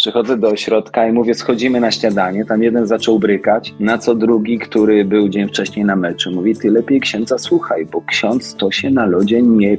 Przychodzę do ośrodka i mówię, schodzimy na śniadanie. Tam jeden zaczął brykać, na co drugi, który był dzień wcześniej na meczu, mówi, ty lepiej księdza słuchaj, bo ksiądz to się na lodzie nie,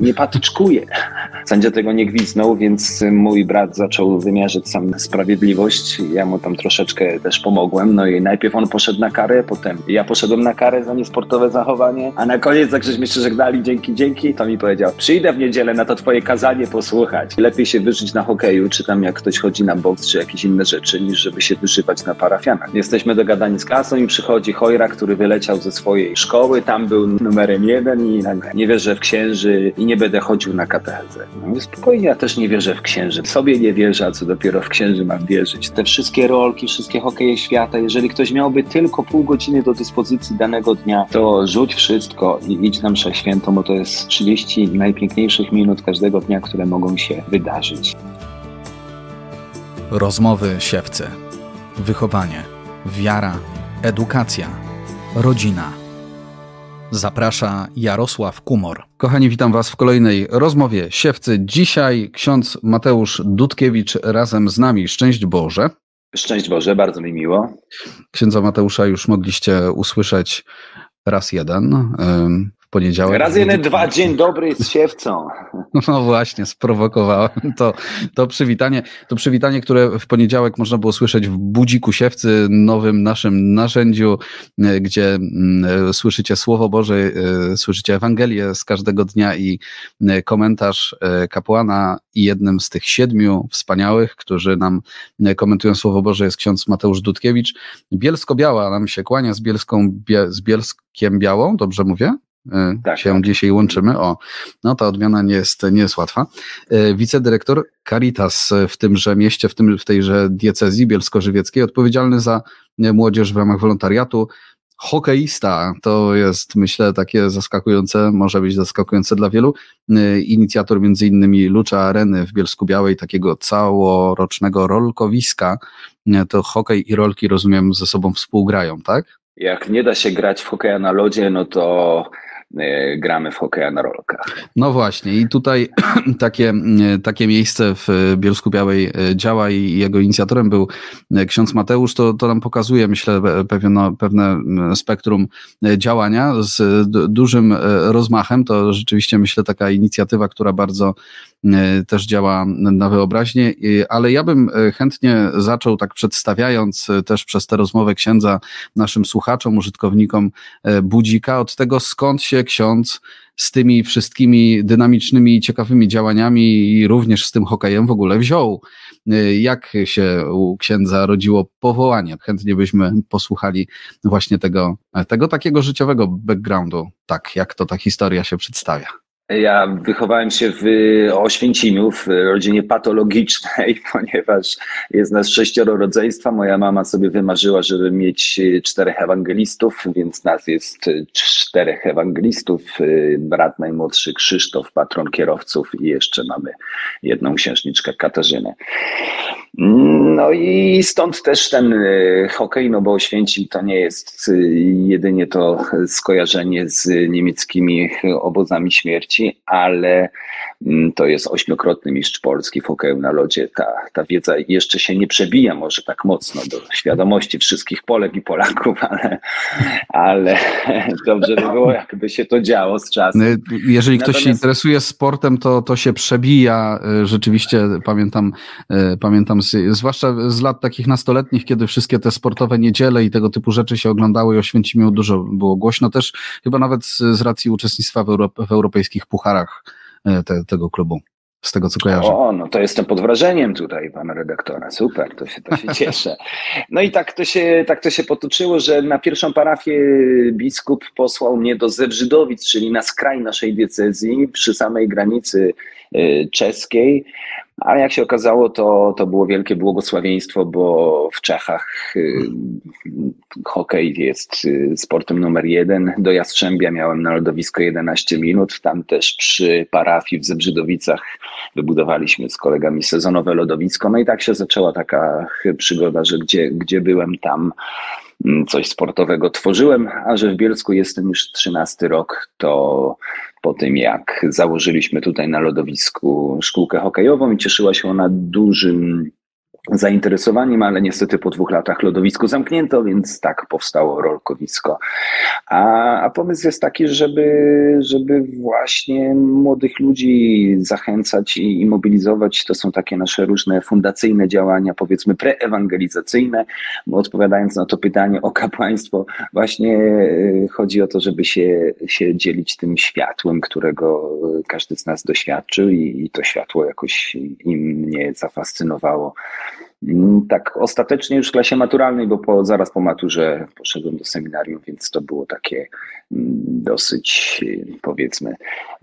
nie patyczkuje. Sędzia tego nie gwiznął, więc mój brat zaczął wymierzyć sam sprawiedliwość. Ja mu tam troszeczkę też pomogłem. No i najpierw on poszedł na karę, potem ja poszedłem na karę za niesportowe zachowanie, a na koniec, jak żeśmy się żegnali, dzięki, dzięki, to mi powiedział, przyjdę w niedzielę na to twoje kazanie posłuchać. Lepiej się wyżyć na hokeju, czy tam jak ktoś chodzi na boks, czy jakieś inne rzeczy, niż żeby się wyżywać na parafianach. Jesteśmy dogadani z klasą i przychodzi Chojra, który wyleciał ze swojej szkoły, tam był numerem jeden i nie wierzę w księży i nie będę chodził na katechezę. No spokojnie, ja też nie wierzę w księży. Sobie nie wierzę, a co dopiero w księży mam wierzyć. Te wszystkie rolki, wszystkie hokeje świata, jeżeli ktoś miałby tylko pół godziny do dyspozycji danego dnia, to rzuć wszystko i idź na mszę świętą, bo to jest 30 najpiękniejszych minut każdego dnia, które mogą się wydarzyć. Rozmowy siewcy. Wychowanie, wiara, edukacja, rodzina. Zaprasza Jarosław Kumor. Kochani, witam Was w kolejnej rozmowie siewcy. Dzisiaj ksiądz Mateusz Dudkiewicz razem z nami. Szczęść Boże. Szczęść Boże, bardzo mi miło. Księdza Mateusza już mogliście usłyszeć raz jeden w poniedziałek. Raz jeden, dwa, dzień dobry z siewcą. No właśnie, sprowokowałem to, to przywitanie. To przywitanie, które w poniedziałek można było słyszeć w Budziku Siewcy, nowym naszym narzędziu, e, gdzie mm, e, słyszycie Słowo Boże, e, słyszycie Ewangelię z każdego dnia i komentarz kapłana i jednym z tych siedmiu wspaniałych, którzy nam komentują Słowo Boże jest ksiądz Mateusz Dudkiewicz. Bielsko-Biała nam się kłania z, Bielską, z Bielskiem Białą, dobrze mówię? E, tak, się tak. dzisiaj łączymy. O, no ta odmiana nie jest, nie jest łatwa. E, wicedyrektor Caritas w tymże mieście, w, tym, w tejże diecezji bielsko-żywieckiej, odpowiedzialny za młodzież w ramach wolontariatu. Hokeista to jest, myślę, takie zaskakujące, może być zaskakujące dla wielu. E, inicjator między innymi Lucza Areny w Bielsku Białej, takiego całorocznego rolkowiska. To hokej i rolki, rozumiem, ze sobą współgrają, tak? Jak nie da się grać w hokeja na lodzie, no to E, gramy w hokeja na rolkach. No właśnie i tutaj takie, takie miejsce w Bielsku Białej e, działa i jego inicjatorem był e, ksiądz Mateusz, to, to nam pokazuje myślę pewne, pewne spektrum działania z dużym rozmachem, to rzeczywiście myślę taka inicjatywa, która bardzo też działa na wyobraźnię, ale ja bym chętnie zaczął tak przedstawiając też przez tę rozmowę księdza naszym słuchaczom, użytkownikom Budzika od tego skąd się ksiądz z tymi wszystkimi dynamicznymi i ciekawymi działaniami i również z tym hokejem w ogóle wziął. Jak się u księdza rodziło powołanie? Chętnie byśmy posłuchali właśnie tego, tego takiego życiowego backgroundu, tak jak to ta historia się przedstawia. Ja wychowałem się w Oświęcimiu, w rodzinie patologicznej, ponieważ jest nas sześcioro rodzeństwa. Moja mama sobie wymarzyła, żeby mieć czterech ewangelistów, więc nas jest czterech ewangelistów. Brat najmłodszy Krzysztof, patron kierowców i jeszcze mamy jedną księżniczkę Katarzynę. No i stąd też ten hokej, no bo Oświęcim to nie jest jedynie to skojarzenie z niemieckimi obozami śmierci, ale mm, to jest ośmiokrotny mistrz Polski w hokeju na lodzie. Ta, ta wiedza jeszcze się nie przebija może tak mocno do świadomości wszystkich Polek i Polaków, ale, ale dobrze by było, jakby się to działo z czasem. No, jeżeli ktoś Natomiast... się interesuje sportem, to, to się przebija. Rzeczywiście pamiętam, pamiętam zwłaszcza z lat takich nastoletnich, kiedy wszystkie te sportowe niedziele i tego typu rzeczy się oglądały i o Święcimiu dużo było głośno też, chyba nawet z, z racji uczestnictwa w, w europejskich pucharach e, te, tego klubu. Z tego co kojarzę. O, no to jestem pod wrażeniem tutaj pana redaktora. Super, to się, to się cieszę. No i tak to, się, tak to się potoczyło, że na pierwszą parafię biskup posłał mnie do Zebrzydowic, czyli na skraj naszej diecezji, przy samej granicy czeskiej. Ale jak się okazało, to, to było wielkie błogosławieństwo, bo w Czechach y, hokej jest y, sportem numer jeden. Do Jastrzębia miałem na lodowisko 11 minut. Tam też przy parafii w Zebrzydowicach wybudowaliśmy z kolegami sezonowe lodowisko. No i tak się zaczęła taka przygoda, że gdzie, gdzie byłem, tam mm, coś sportowego tworzyłem, a że w Bielsku jestem już 13 rok, to po tym, jak założyliśmy tutaj na lodowisku szkółkę hokejową i cieszyła się ona dużym zainteresowaniem, ale niestety po dwóch latach lodowisko zamknięto, więc tak powstało rolkowisko. A, a pomysł jest taki, żeby, żeby właśnie młodych ludzi zachęcać i, i mobilizować. To są takie nasze różne fundacyjne działania, powiedzmy preewangelizacyjne. Odpowiadając na to pytanie o kapłaństwo, właśnie e, chodzi o to, żeby się, się dzielić tym światłem, którego każdy z nas doświadczył i, i to światło jakoś im mnie zafascynowało. Mm, tak, ostatecznie już w klasie maturalnej, bo po, zaraz po maturze poszedłem do seminarium, więc to było takie mm, dosyć, powiedzmy.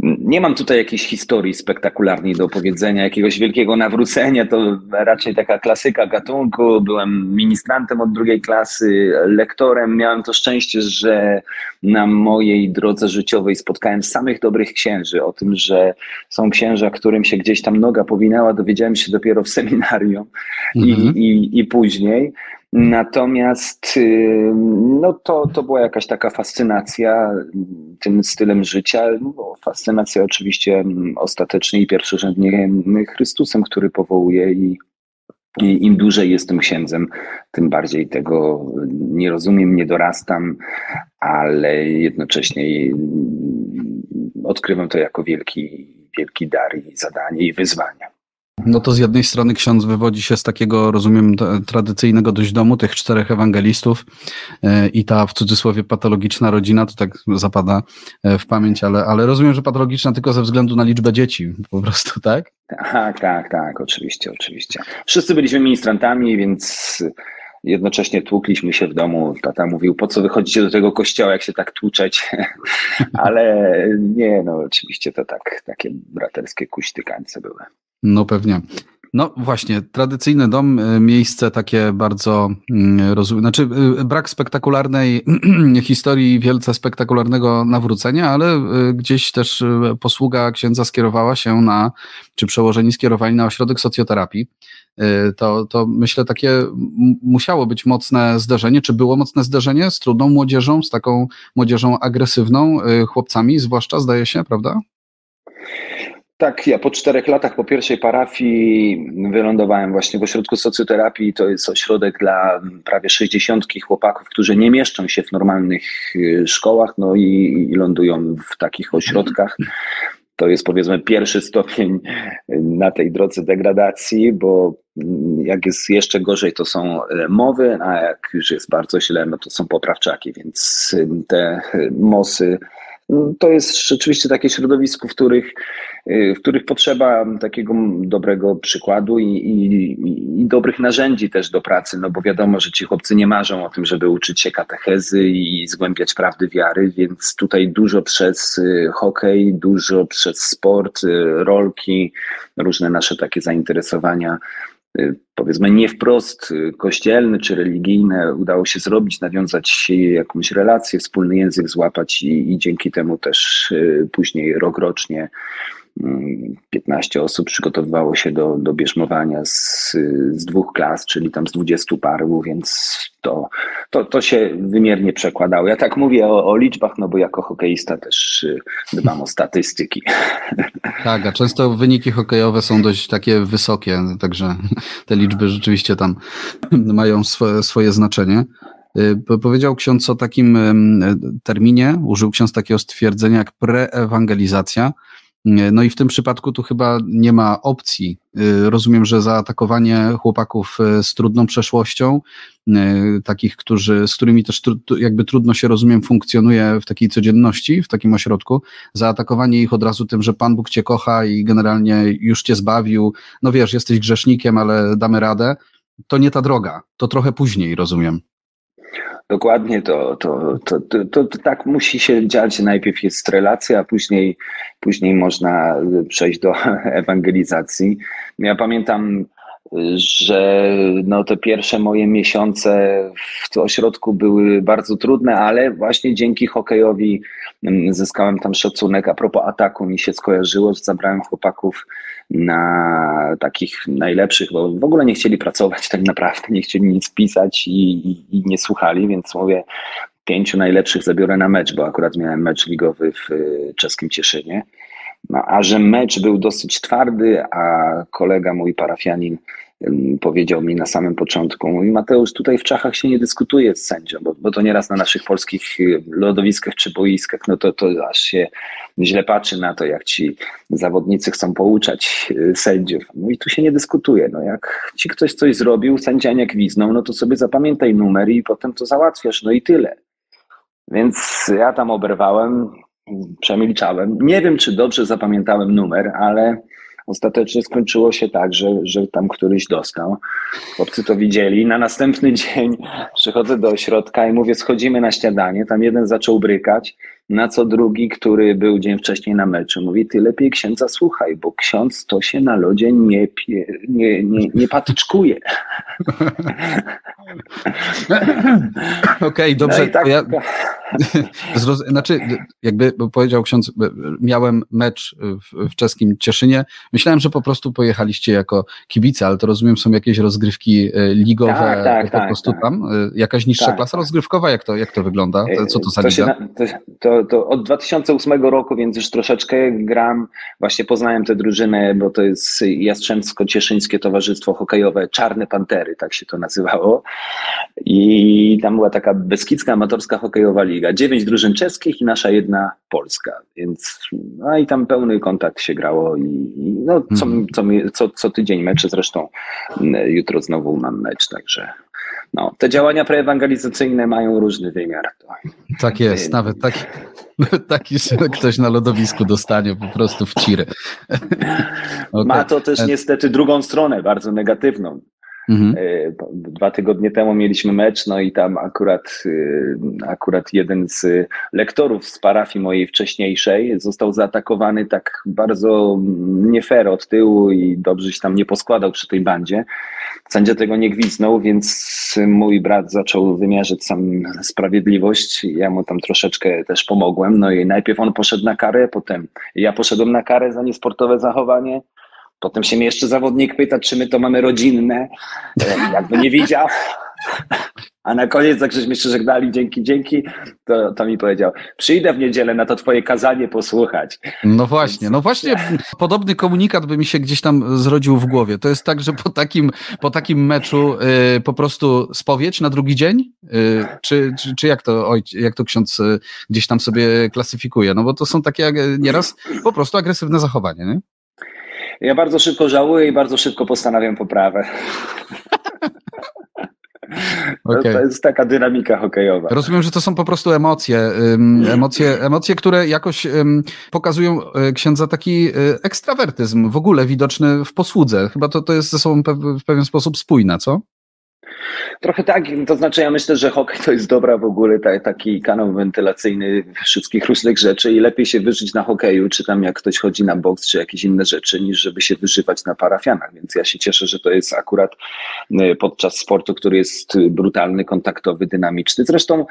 Mm, nie mam tutaj jakiejś historii spektakularnej do opowiedzenia, jakiegoś wielkiego nawrócenia, to raczej taka klasyka gatunku. Byłem ministrantem od drugiej klasy, lektorem. Miałem to szczęście, że na mojej drodze życiowej spotkałem samych dobrych księży. O tym, że są księża, którym się gdzieś tam noga powinęła, dowiedziałem się dopiero w seminarium i, mhm. i, i później. Natomiast no to, to była jakaś taka fascynacja tym stylem życia. No, fascynacja oczywiście ostatecznie i pierwszorzędnie Chrystusem, który powołuje i, i im dłużej jestem księdzem, tym bardziej tego nie rozumiem, nie dorastam, ale jednocześnie odkrywam to jako wielki, wielki dar i zadanie i wyzwanie. No to z jednej strony ksiądz wywodzi się z takiego, rozumiem, tradycyjnego dość domu, tych czterech ewangelistów e, i ta w cudzysłowie patologiczna rodzina, to tak zapada e, w pamięć, ale, ale rozumiem, że patologiczna tylko ze względu na liczbę dzieci, po prostu, tak? Tak, tak, tak, oczywiście, oczywiście. Wszyscy byliśmy ministrantami, więc jednocześnie tłukliśmy się w domu. Tata mówił, po co wychodzicie do tego kościoła, jak się tak tłuczeć? Ale nie, no oczywiście to tak, takie braterskie kuśtykańce były. No pewnie. No właśnie, tradycyjny dom, y, miejsce takie bardzo, mm, rozum, znaczy y, brak spektakularnej historii, wielce spektakularnego nawrócenia, ale y, gdzieś też posługa księdza skierowała się na, czy przełożeni skierowali na ośrodek socjoterapii. To, to myślę takie musiało być mocne zderzenie, czy było mocne zderzenie z trudną młodzieżą, z taką młodzieżą agresywną, chłopcami zwłaszcza, zdaje się, prawda? Tak, ja po czterech latach po pierwszej parafii wylądowałem właśnie w ośrodku socjoterapii. To jest ośrodek dla prawie 60 chłopaków, którzy nie mieszczą się w normalnych y, szkołach, no i, i lądują w takich ośrodkach. To jest powiedzmy pierwszy stopień na tej drodze degradacji, bo jak jest jeszcze gorzej, to są e, mowy, a jak już jest bardzo źle, no to są poprawczaki, więc y, te mosy to jest rzeczywiście takie środowisko, w których, y, w których potrzeba takiego dobrego przykładu i, i, i, dobrych narzędzi też do pracy, no bo wiadomo, że ci chłopcy nie marzą o tym, żeby uczyć się katechezy i zgłębiać prawdy wiary, więc tutaj dużo przez y, hokej, dużo przez sport, y, rolki, różne nasze takie zainteresowania Y, powiedzmy nie wprost y, kościelne czy religijne udało się zrobić, nawiązać jakąś relację, wspólny język złapać i, i dzięki temu też y, później rokrocznie 15 osób przygotowywało się do, do bierzmowania z, z dwóch klas, czyli tam z 20 paru, więc to, to, to się wymiernie przekładało. Ja tak mówię o, o liczbach, no bo jako hokeista też y, dbam o statystyki. Tak, a często wyniki hokejowe są dość takie wysokie, także te liczby rzeczywiście tam mają swoje, swoje znaczenie. Y, powiedział ksiądz o takim terminie, użył ksiądz takiego stwierdzenia jak preewangelizacja. No i w tym przypadku tu chyba nie ma opcji. Y, rozumiem, że zaatakowanie chłopaków y, z trudną przeszłością, takich, którzy, z którymi też jakby trudno się, rozumiem, funkcjonuje w takiej codzienności, w takim ośrodku, zaatakowanie ich od razu tym, że Pan Bóg cię kocha i generalnie już cię zbawił, no wiesz, jesteś grzesznikiem, ale damy radę, to nie ta droga, to trochę później, rozumiem. Dokładnie to, to, to, to, tak musi się dziać. Najpierw jest relacja, a później, później można przejść do ewangelizacji. Ja pamiętam, że no te pierwsze moje miesiące w ośrodku były bardzo trudne, ale właśnie dzięki hokejowi mm, zyskałem tam szacunek. A propos ataku mi się skojarzyło, że zabrałem chłopaków na takich najlepszych, bo w ogóle nie chcieli pracować tak naprawdę, nie chcieli nic pisać i, i, i nie słuchali, więc mówię, pięciu najlepszych zabiorę na mecz, bo akurat miałem mecz ligowy w y, czeskim Cieszynie. No, a że mecz był dosyć twardy, a kolega mój parafianin powiedział mi na samym początku. Mówi Mateusz, tutaj w Czechach się nie dyskutuje z sędzią, bo, bo to nieraz na naszych polskich lodowiskach czy boiskach, no to, to aż się źle patrzy na to, jak ci zawodnicy chcą pouczać y, sędziów. No i tu się nie dyskutuje. No jak ci ktoś coś zrobił, sędzia nie gwiznął, no to sobie zapamiętaj numer i potem to załatwiasz, no i tyle. Więc ja tam oberwałem, przemilczałem. Nie wiem, czy dobrze zapamiętałem numer, ale Ostatecznie skończyło się tak, że, że tam któryś dostał. Chłopcy to widzieli. Na następny dzień przychodzę do ośrodka i mówię, schodzimy na śniadanie. Tam jeden zaczął brykać, na co drugi, który był dzień wcześniej na meczu, mówi, ty lepiej księdza słuchaj, bo ksiądz to się na lodzie nie, pie, nie, nie, nie patyczkuje. Okej, okay, dobrze. No tak... ja... znaczy, jakby powiedział ksiądz, miałem mecz w, w, czeskim Cieszynie. Myślałem, że po prostu pojechaliście jako kibice, ale to rozumiem, są jakieś rozgrywki e, ligowe tak, tak, po tak, prostu tak. tam. E, jakaś niższa tak, klasa rozgrywkowa, jak to, jak to wygląda? Co to za to liga? Się, to, to, to, od 2008 roku, więc już troszeczkę gram. Właśnie poznałem tę drużynę, bo to jest Jastrzębsko-Cieszyńskie Towarzystwo Hokejowe Czarne Pantery, tak się to nazywało. I tam była taka beskidzka amatorska hokejowa liga. Dziewięć drużyn czeskich i nasza jedna polska. Więc no i tam pełny kontakt się grało i, no, co, mhm. co, co, co tydzień mecze, zresztą jutro znowu mam mecz, także no, te działania preewangelizacyjne mają różny wymiar. Tak jest, nawet taki, taki, że ktoś na lodowisku dostanie po prostu w ciry. okay. Ma to też niestety drugą stronę, bardzo negatywną. Mhm. E, dwa tygodnie temu mieliśmy mecz, no i tam akurat, e, akurat jeden z lektorów z parafii mojej wcześniejszej został zaatakowany tak bardzo nie fair od tyłu i dobrze się tam nie poskładał przy tej bandzie. Sędzia tego nie gwiznął, więc mój brat zaczął wymierzyć sam sprawiedliwość. Ja mu tam troszeczkę też pomogłem. No i najpierw on poszedł na karę, potem ja poszedłem na karę za niesportowe zachowanie. Potem się mnie jeszcze zawodnik pyta, czy my to mamy rodzinne. E, jakby nie widział. A na koniec, jak żeśmy się żegnali, dzięki, dzięki, to, to mi powiedział, przyjdę w niedzielę na to twoje kazanie posłuchać. No właśnie, no właśnie podobny komunikat by mi się gdzieś tam zrodził w głowie. To jest tak, że po takim, po takim meczu y, po prostu spowiedź na drugi dzień? Y, czy, czy, czy, jak, to, oj, jak to ksiądz y, gdzieś tam sobie klasyfikuje? No bo to są takie nieraz po prostu agresywne zachowanie, nie? Ja bardzo szybko żałuję i bardzo szybko postanawiam poprawę. Okay. To jest taka dynamika hokejowa. Rozumiem, że to są po prostu emocje, emocje, emocje które jakoś pokazują e, księdza taki e, ekstrawertyzm, w ogóle widoczny w posłudze. Chyba to, to jest ze sobą w pewien sposób spójne, co? Trochę tak, to znaczy ja myślę, że hokej to jest dobra w ogóle taki kanał wentylacyjny wszystkich różnych rzeczy i lepiej się wyżyć na hokeju, czy tam jak ktoś chodzi na boks, czy jakieś inne rzeczy, niż żeby się wyżywać na parafianach, więc ja się cieszę, że to jest akurat y, podczas sportu, który jest brutalny, kontaktowy, dynamiczny. Zresztą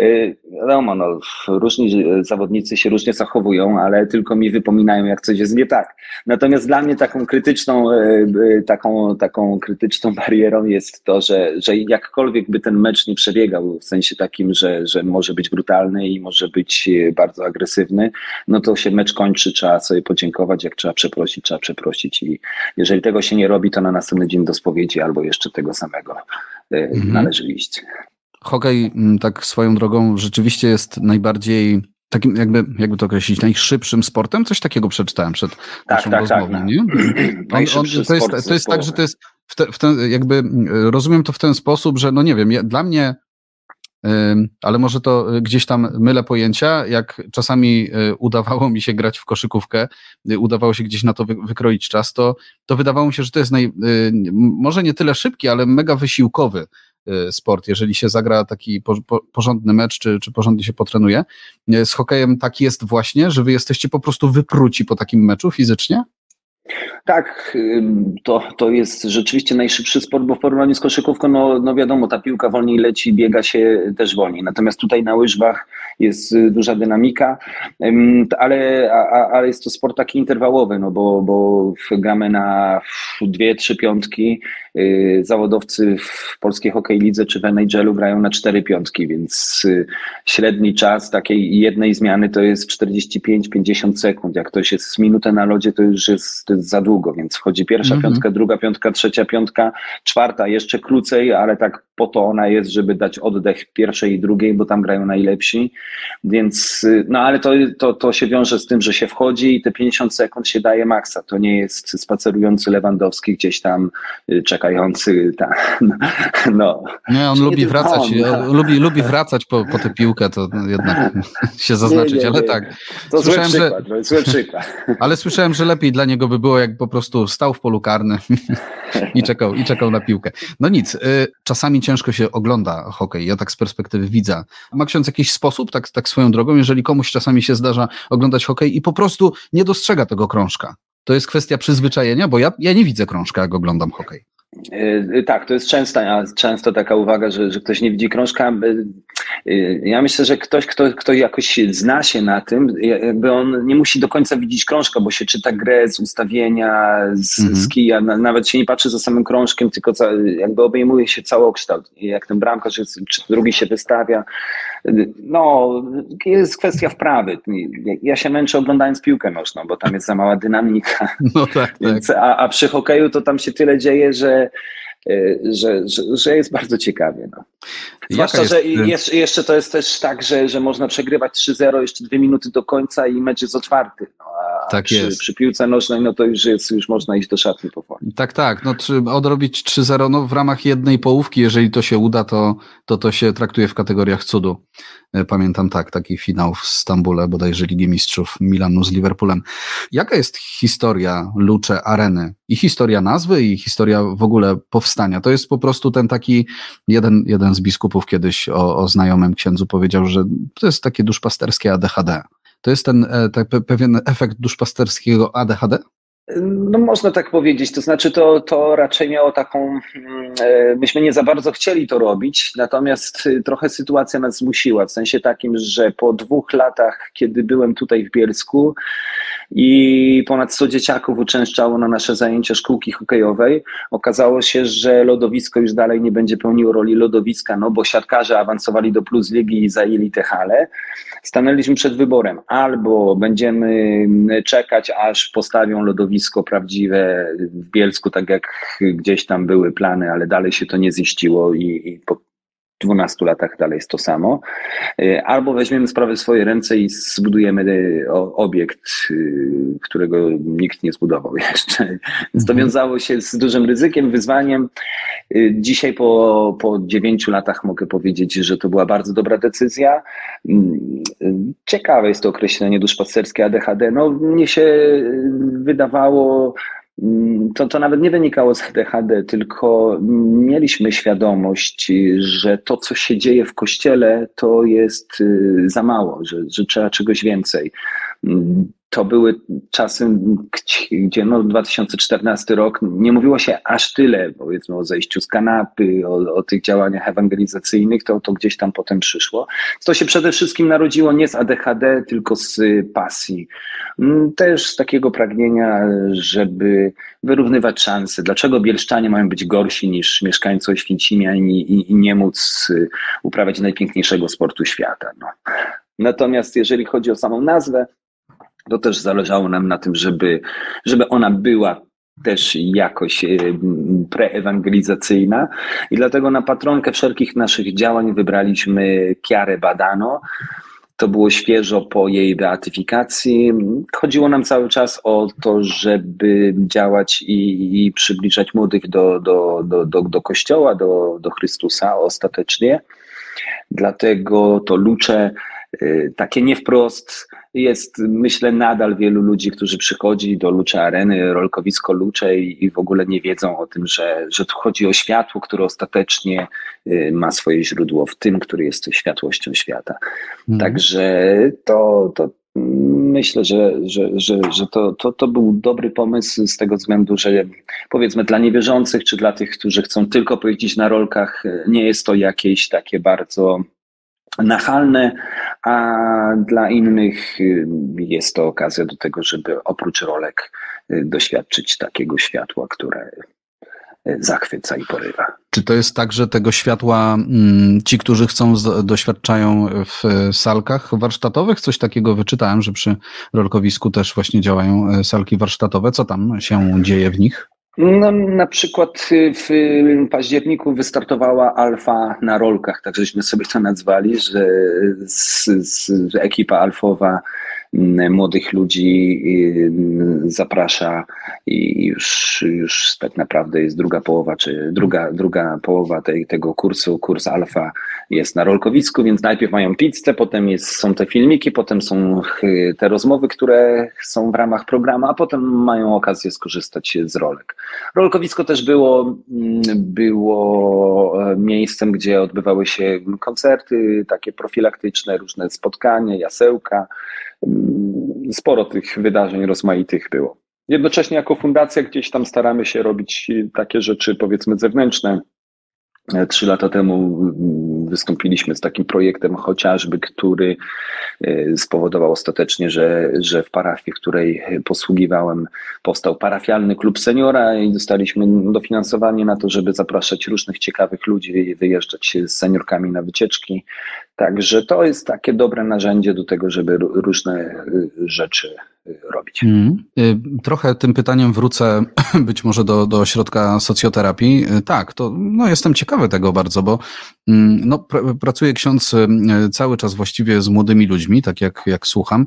y, wiadomo, no, różni zawodnicy się różnie zachowują, ale tylko mi wypominają, jak coś jest nie tak. Natomiast dla mnie taką krytyczną, taką, taką krytyczną barierą jest to, że że, jakkolwiek by ten mecz nie przebiegał, w sensie takim, że, że może być brutalny i może być e, bardzo agresywny, no to się mecz kończy, trzeba sobie podziękować, jak trzeba przeprosić, trzeba przeprosić i jeżeli tego się nie robi, to na następny dzień do spowiedzi albo jeszcze tego samego e, mhm. należy iść. Hokej, mm, tak swoją drogą, rzeczywiście jest najbardziej takim jakby, jakby to określić, najszybszym sportem? Coś takiego przeczytałem przed tak, naszą tak, tak rozmową, tak, nie? On, on, to, jest, to jest tak, że to jest w te, w ten, jakby mm, rozumiem to w ten sposób, że no nie wiem, dla mnie ale może to gdzieś tam mylę pojęcia, jak czasami y, udawało mi się grać w koszykówkę, y, udawało się gdzieś na to wykroić czas, to, to wydawało mi się, że to jest naj, y, może nie tyle szybki, ale mega wysiłkowy sport, jeżeli się zagra taki porządny mecz, czy, czy porządnie się potrenuje. Z hokejem tak jest właśnie, że wy jesteście po prostu wypruci po takim meczu fizycznie? Tak, to, to jest rzeczywiście najszybszy sport, bo w porównaniu z koszykówką, no, no wiadomo, ta piłka wolniej leci, biega się też wolniej. Natomiast tutaj na łyżwach jest duża dynamika, ale, ale jest to sport taki interwałowy, no bo, bo gramy na dwie, trzy piątki, y, zawodowcy w polskiej hokej lidze czy w NHL grają na cztery piątki, więc y, średni czas takiej jednej zmiany to jest 45-50 sekund. Jak ktoś jest z minutę na lodzie, to już jest, to jest za długo, więc wchodzi pierwsza mm -hmm. piątka, druga piątka, trzecia piątka, czwarta jeszcze krócej, ale tak po to ona jest, żeby dać oddech pierwszej i drugiej, bo tam grają najlepsi. Więc, y, no ale to, to, to się wiąże z tym, że się wchodzi i te 50 sekund się daje maksa. To nie jest spacerujący Lewandowski gdzieś tam y, czekający. Tam, no. Nie, on lubi wracać, on, no. lubi, lubi wracać po, po tę piłkę, to jednak się zaznaczyć, nie, nie, ale tak. To słyszałem, zły przykład, że, zły przykład. Ale słyszałem, że lepiej dla niego by było, jak po prostu stał w polu karnym i czekał, i czekał na piłkę. No nic, y, czasami ciężko się ogląda hokej, ja tak z perspektywy widza. Ma ksiądz jakiś sposób, tak, tak swoją drogą, jeżeli komuś czasami się zdarza oglądać hokej i po prostu nie dostrzega tego krążka? To jest kwestia przyzwyczajenia, bo ja, ja nie widzę krążka, jak oglądam hokej. Yy, tak, to jest częsta, często taka uwaga, że, że ktoś nie widzi krążka. Yy, ja myślę, że ktoś, kto, kto jakoś zna się na tym, jakby on nie musi do końca widzieć krążka, bo się czyta grę z ustawienia, z, mhm. z kija, nawet się nie patrzy za samym krążkiem, tylko ca, jakby obejmuje się całokształt. Jak ten bramkarz, czy drugi się wystawia. No, jest kwestia wprawy. Ja się męczę oglądając piłkę nożną, bo tam jest za mała dynamika. No tak, tak. A, a przy hokeju to tam się tyle dzieje, że E, że, że, że jest bardzo ciekawie. No. Zwłaszcza, jest... że jeszcze, jeszcze to jest też tak, że, że można przegrywać 3-0 jeszcze dwie minuty do końca i mecz jest otwarty. No, a tak przy, jest. przy piłce nożnej no to już jest, już można iść do szatni powoli. Tak, tak. No, czy odrobić 3-0 no, w ramach jednej połówki, jeżeli to się uda, to, to to się traktuje w kategoriach cudu. E, pamiętam tak, taki finał w Stambule, bodajże Ligi Mistrzów Milanu z Liverpoolem. Jaka jest historia Lucze Areny? I historia nazwy, i historia w ogóle powstania. To jest po prostu ten taki, jeden, jeden z biskupów kiedyś o, o znajomym księdzu powiedział, że to jest takie duszpasterskie ADHD. To jest ten, e, ten pewien efekt duszpasterskiego ADHD? No można tak powiedzieć, to znaczy to, to raczej miało taką, mm, e, myśmy nie za bardzo chcieli to robić, natomiast y, trochę sytuacja nas zmusiła, w sensie takim, że po dwóch latach, kiedy byłem tutaj w Bielsku i ponad 100 dzieciaków uczęszczało na nasze zajęcia szkółki hokejowej, okazało się, że lodowisko już dalej nie będzie pełniło roli lodowiska, no bo siatkarze awansowali do Plus Ligi i zajęli te hale. Stanęliśmy przed wyborem, albo będziemy mm, czekać, aż postawią lodowisko lodowisko prawdziwe w Bielsku, tak jak gdzieś tam były plany, ale dalej się to nie ziściło i, i po 12 latach dalej jest to samo. Y, albo weźmiemy sprawę w swoje ręce i zbudujemy y, obiekt, y, którego nikt nie zbudował jeszcze. Więc to mhm. wiązało się z dużym ryzykiem, wyzwaniem. Dzisiaj po, po 9 latach mogę powiedzieć, że to była bardzo dobra decyzja. Ciekawe jest to określenie duszpasterskie ADHD. No, mnie się wydawało Mm, to, to nawet nie wynikało z ADHD, tylko mieliśmy świadomość, że to, co się dzieje w kościele, to jest y, za mało, że, że trzeba czegoś więcej. To były czasy, gdzie no 2014 rok nie mówiło się aż tyle, powiedzmy o zejściu z kanapy, o, o tych działaniach ewangelizacyjnych, to, to gdzieś tam potem przyszło. To się przede wszystkim narodziło nie z ADHD, tylko z pasji. Mm, też z takiego pragnienia, żeby wyrównywać szanse. Dlaczego bielszczanie mają być gorsi niż mieszkańcy Oświęcimia i, i, i nie móc y, uprawiać najpiękniejszego sportu świata? No. Natomiast jeżeli chodzi o samą nazwę, to też zależało nam na tym, żeby, żeby ona była też jakoś e, preewangelizacyjna i dlatego na patronkę wszelkich naszych działań wybraliśmy Chiarę Badano. To było świeżo po jej beatyfikacji. Chodziło nam cały czas o to, żeby działać i, i przybliżać młodych do, do, do, do, do Kościoła, do, do Chrystusa ostatecznie. Dlatego to lucze takie nie wprost jest, myślę, nadal wielu ludzi, którzy przychodzi do Lucze Areny, rolkowisko Lucze i, i w ogóle nie wiedzą o tym, że, że tu chodzi o światło, które ostatecznie y, ma swoje źródło w tym, który jest światłością świata. Mhm. Także to, to myślę, że, że, że, że to, to, to był dobry pomysł z tego względu, że powiedzmy dla niewierzących, czy dla tych, którzy chcą tylko pojeździć na rolkach, nie jest to jakieś takie bardzo nachalne, a dla innych y, jest to okazja do tego, żeby oprócz rolek y, doświadczyć takiego światła, które zachwyca i porywa. Czy to jest tak, że tego światła mm, ci, którzy chcą, doświadczają w salkach warsztatowych? Coś takiego wyczytałem, że przy rolkowisku też właśnie działają salki warsztatowe. Co tam się dzieje w nich? No, na przykład y, w październiku wystartowała alfa na rolkach, tak żeśmy sobie to nazwali, że z, z, ekipa alfowa młodych ludzi zaprasza i już, już tak naprawdę jest druga połowa, czy druga, druga połowa tej, tego kursu, kurs alfa jest na rolkowisku, więc najpierw mają pizzę, potem jest, są te filmiki, potem są te rozmowy, które są w ramach programu, a potem mają okazję skorzystać z rolek. Rolkowisko też było, było e, miejscem, gdzie odbywały się koncerty, takie profilaktyczne, różne spotkania, jasełka, sporo tych wydarzeń rozmaitych było. Jednocześnie jako fundacja gdzieś tam staramy się robić takie rzeczy powiedzmy zewnętrzne. Trzy lata temu wystąpiliśmy z takim projektem chociażby, który e, spowodował ostatecznie, że, że w parafii, której posługiwałem, powstał parafialny klub seniora i dostaliśmy dofinansowanie na to, żeby zapraszać różnych ciekawych ludzi i wyjeżdżać z seniorkami na wycieczki. Także to jest takie dobre narzędzie do tego, żeby różne e, rzeczy robić. Mm. Trochę tym pytaniem wrócę być może do, do ośrodka socjoterapii. Y, tak, to no, jestem ciekawy tego bardzo, bo mm, no, pr pracuje ksiądz y, cały czas właściwie z młodymi ludźmi, tak jak, jak słucham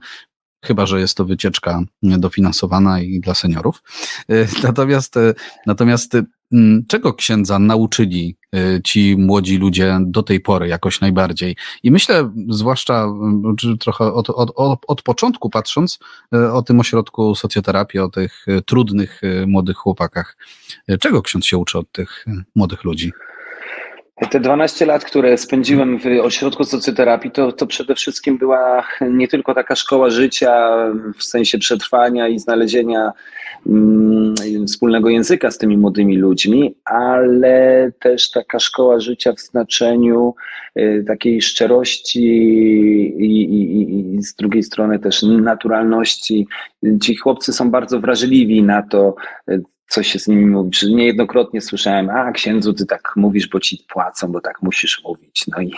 chyba że jest to wycieczka dofinansowana i dla seniorów. Natomiast, natomiast Mm, czego księdza nauczyli y, ci młodzi ludzie do tej pory jakoś najbardziej? I myślę, zwłaszcza mm, trochę od, od, od, początku patrząc y, o tym ośrodku socjoterapii, o tych y, trudnych młodych chłopakach. Czego ksiądz się uczy od tych młodych ludzi? Te 12 lat, które spędziłem w ośrodku socjoterapii, to, to przede wszystkim była nie tylko taka szkoła życia w sensie przetrwania i znalezienia mm, wspólnego języka z tymi młodymi ludźmi, ale też taka szkoła życia w znaczeniu y, takiej szczerości i, i, i z drugiej strony też naturalności. Ci chłopcy są bardzo wrażliwi na to, co się z nimi mówi. Czy niejednokrotnie słyszałem, a księdzu, ty tak mówisz, bo ci płacą, bo tak musisz mówić. No i,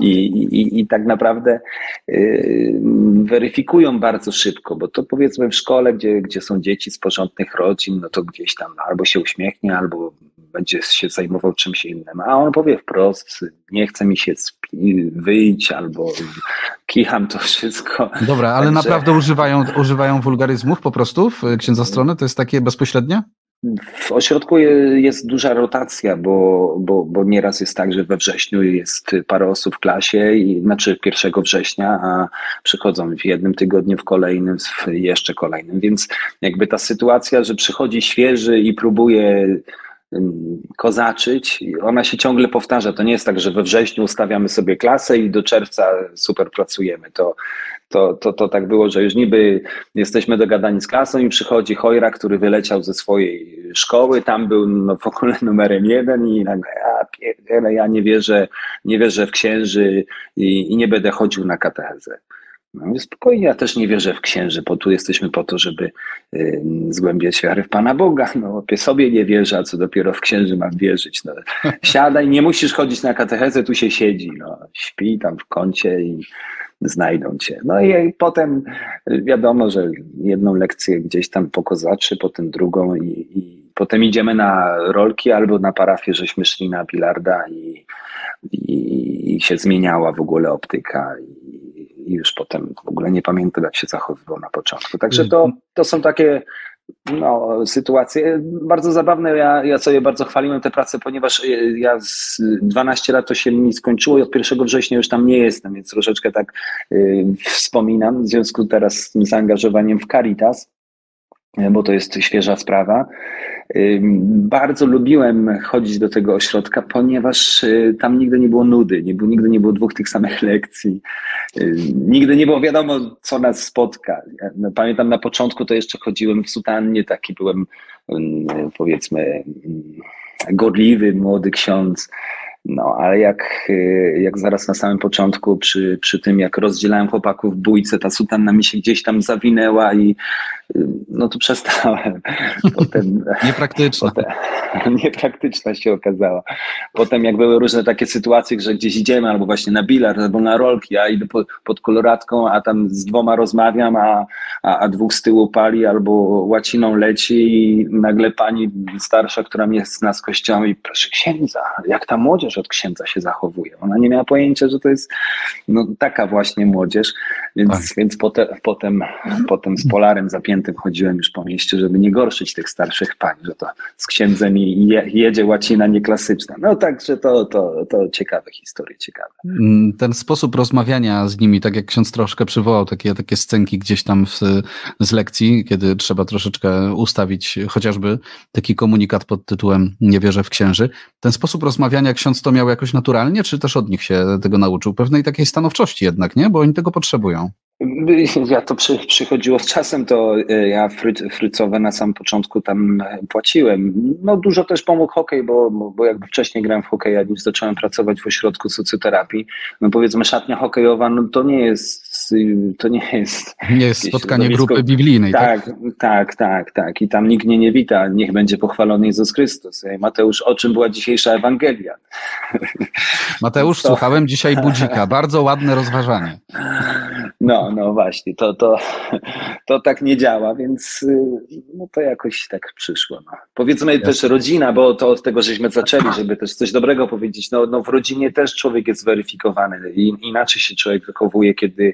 i, i, i tak naprawdę yy, weryfikują bardzo szybko, bo to powiedzmy w szkole, gdzie, gdzie są dzieci z porządnych rodzin, no to gdzieś tam albo się uśmiechnie, albo będzie się zajmował czymś innym. A on powie wprost, nie chce mi się wyjść, albo kicham to wszystko. Dobra, ale Także... naprawdę używają, używają wulgaryzmów po prostu w księdza strony? To jest takie bezpośrednie? W ośrodku jest duża rotacja, bo, bo, bo nieraz jest tak, że we wrześniu jest parę osób w klasie, i, znaczy 1 września, a przychodzą w jednym tygodniu, w kolejnym, w jeszcze kolejnym. Więc jakby ta sytuacja, że przychodzi świeży i próbuje kozaczyć, ona się ciągle powtarza. To nie jest tak, że we wrześniu ustawiamy sobie klasę i do czerwca super pracujemy. To, to, to, to tak było, że już niby jesteśmy dogadani z klasą i przychodzi Chojra, który wyleciał ze swojej szkoły, tam był no, w ogóle numerem jeden i nagle ja, ja nie wierzę, nie wierzę w księży i, i nie będę chodził na katechezę. No spokojnie, ja też nie wierzę w księży, bo tu jesteśmy po to, żeby y, zgłębiać wiarę w Pana Boga. No, sobie nie wierzę, a co dopiero w księży mam wierzyć. No, siadaj, nie musisz chodzić na katechezę, tu się siedzi. No, śpi tam w kącie i znajdą cię. No i potem wiadomo, że jedną lekcję gdzieś tam pokozaczy, potem drugą i, i potem idziemy na rolki albo na parafię, żeśmy szli na bilarda i, i, i się zmieniała w ogóle optyka i, już potem w ogóle nie pamiętam, jak się zachowywał na początku. Także to, to są takie no, sytuacje bardzo zabawne. Ja, ja sobie bardzo chwaliłem tę pracę, ponieważ ja z 12 lat to się mi skończyło i od 1 września już tam nie jestem, więc troszeczkę tak y, wspominam w związku teraz z tym zaangażowaniem w Caritas bo to jest świeża sprawa. Bardzo lubiłem chodzić do tego ośrodka, ponieważ y, tam nigdy nie było nudy, nie było, nigdy nie było dwóch tych samych lekcji. Nigdy nie było wiadomo, co nas spotka. No, pamiętam na początku to jeszcze chodziłem w sutannie, taki byłem powiedzmy gorliwy, młody ksiądz No, ale jak, y, jak zaraz na samym początku, przy, przy tym jak rozdzielałem chłopaków w bójce, ta sutanna mi się gdzieś tam zawinęła i no to przestałem. Potem, Niepraktyczna. Potem, niepraktyczna się okazała. Potem jak były różne takie sytuacje, że gdzieś idziemy albo właśnie na bilard, albo na rolki, ja idę pod, pod koloratką, a tam z dwoma rozmawiam, a, a, a dwóch z tyłu pali albo łaciną leci i nagle pani starsza, która mnie zna z kościoła i proszę księdza, jak ta młodzież od księdza się zachowuje. Ona nie miała pojęcia, że to jest no, taka właśnie młodzież, więc, tak. więc potem, potem, potem z polarem chodziłem już po mieście, żeby nie gorszyć tych starszych pań, że to z księdzem je, jedzie łacina nieklasyczna. No także to, to, to ciekawe historie, ciekawe. Mm, ten sposób rozmawiania z nimi, tak jak ksiądz troszkę przywołał takie, takie scenki gdzieś tam w, z lekcji, kiedy trzeba troszeczkę ustawić chociażby taki komunikat pod tytułem Nie wierzę w księży. Ten sposób rozmawiania ksiądz to miał jakoś naturalnie, czy też od nich się tego nauczył? Pewnej takiej stanowczości jednak, nie? Bo oni tego potrzebują. Ja to przy, przychodziło z czasem, to e, ja fry, frycowe na samym początku tam e, płaciłem. No dużo też pomógł hokej, bo, bo jakby wcześniej grałem w hokeja, już zacząłem pracować w ośrodku socjoterapii. No powiedzmy szatnia hokejowa, no to nie jest, to nie jest... Nie jest spotkanie grupy biblijnej, tak? Tak, tak, tak, tak. I tam nikt mnie nie wita, niech będzie pochwalony Jezus Chrystus. Mateusz, o czym była dzisiejsza Ewangelia? Mateusz, to... słuchałem dzisiaj budzika, bardzo ładne rozważanie. No, no właśnie, to, to, to tak nie działa, więc y, no to jakoś tak przyszło. No. Powiedzmy Jasne. też rodzina, bo to od tego żeśmy zaczęli, żeby też coś dobrego powiedzieć. No, no w rodzinie też człowiek jest weryfikowany i inaczej się człowiek wychowuje, kiedy, y,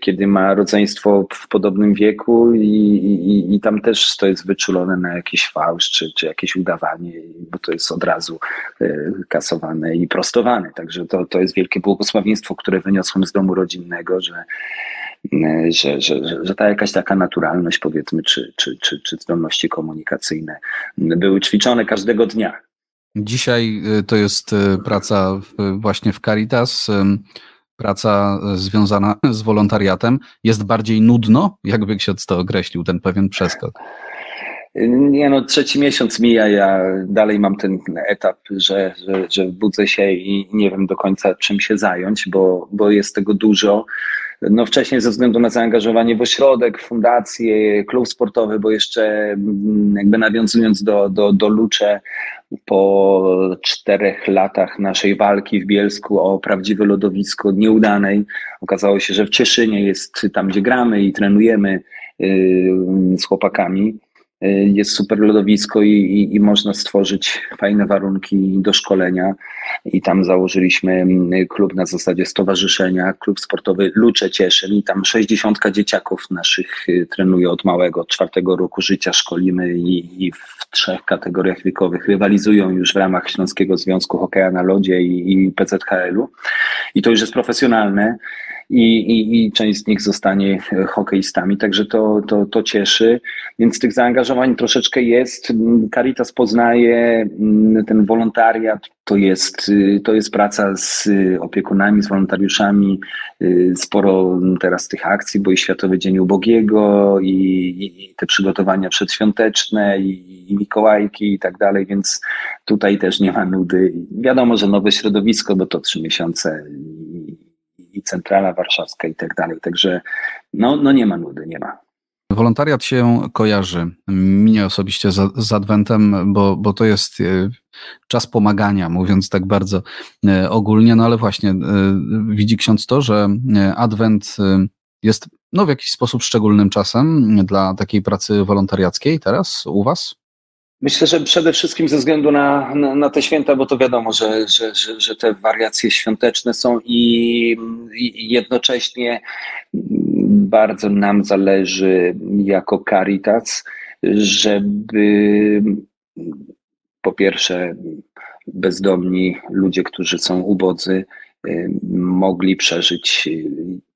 kiedy ma rodzeństwo w podobnym wieku i, i, i tam też to jest wyczulone na jakiś fałsz czy, czy jakieś udawanie, bo to jest od razu y, kasowane i prostowane. Także to, to jest wielkie błogosławieństwo, które wyniosłem z domu rodzinnego, że że, że, że, że ta jakaś taka naturalność, powiedzmy, czy, czy, czy, czy zdolności komunikacyjne były ćwiczone każdego dnia. Dzisiaj y, to jest y, praca właśnie w Caritas, praca związana z wolontariatem. Jest bardziej nudno? Jakby ksiądz to określił, ten pewien przeskok? Nie no, trzeci miesiąc mija, ja dalej mam ten etap, że, że, że budzę się i nie wiem do końca czym się zająć, bo, bo jest tego dużo no wcześniej ze względu na zaangażowanie w ośrodek, fundację, klub sportowy, bo jeszcze mm, jakby nawiązując do, do, do Lucze, po czterech latach naszej walki w Bielsku o prawdziwe lodowisko nieudanej, okazało się, że w Cieszynie jest tam, gdzie gramy i trenujemy yy, z chłopakami, jest super lodowisko i, i, i, można stworzyć fajne warunki do szkolenia. I tam założyliśmy mm, klub na zasadzie stowarzyszenia, klub sportowy Lucze Cieszyn i tam 60 dzieciaków naszych y, trenuje od małego, od czwartego roku życia szkolimy i, i, w trzech kategoriach wiekowych rywalizują już w ramach Śląskiego Związku Hokeja na Lodzie i, i PZHL-u. I to już jest profesjonalne i, i, i część z nich zostanie hokeistami, także to, to, to cieszy. Więc tych zaangażowań troszeczkę jest. Caritas poznaje mm, ten wolontariat, to jest, y, to jest praca z opiekunami, z wolontariuszami. Y, sporo teraz tych akcji, bo i Światowy Dzień Ubogiego, i, i te przygotowania przedświąteczne, i, i Mikołajki i tak dalej, więc tutaj też nie ma nudy. Wiadomo, że nowe środowisko, bo to trzy miesiące i centrala warszawska i tak dalej. Także no, no nie ma nudy, nie ma. Wolontariat się kojarzy mnie osobiście z, z Adwentem, bo, bo to jest e, czas pomagania, mówiąc tak bardzo e, ogólnie, no ale właśnie e, widzi ksiądz to, że Adwent jest no, w jakiś sposób szczególnym czasem dla takiej pracy wolontariackiej teraz u Was? Myślę, że przede wszystkim ze względu na, na, na, te święta, bo to wiadomo, że, że, że, że te wariacje świąteczne są i, i, jednocześnie bardzo nam zależy jako Caritas, żeby po pierwsze bezdomni ludzie, którzy są ubodzy, mogli przeżyć y,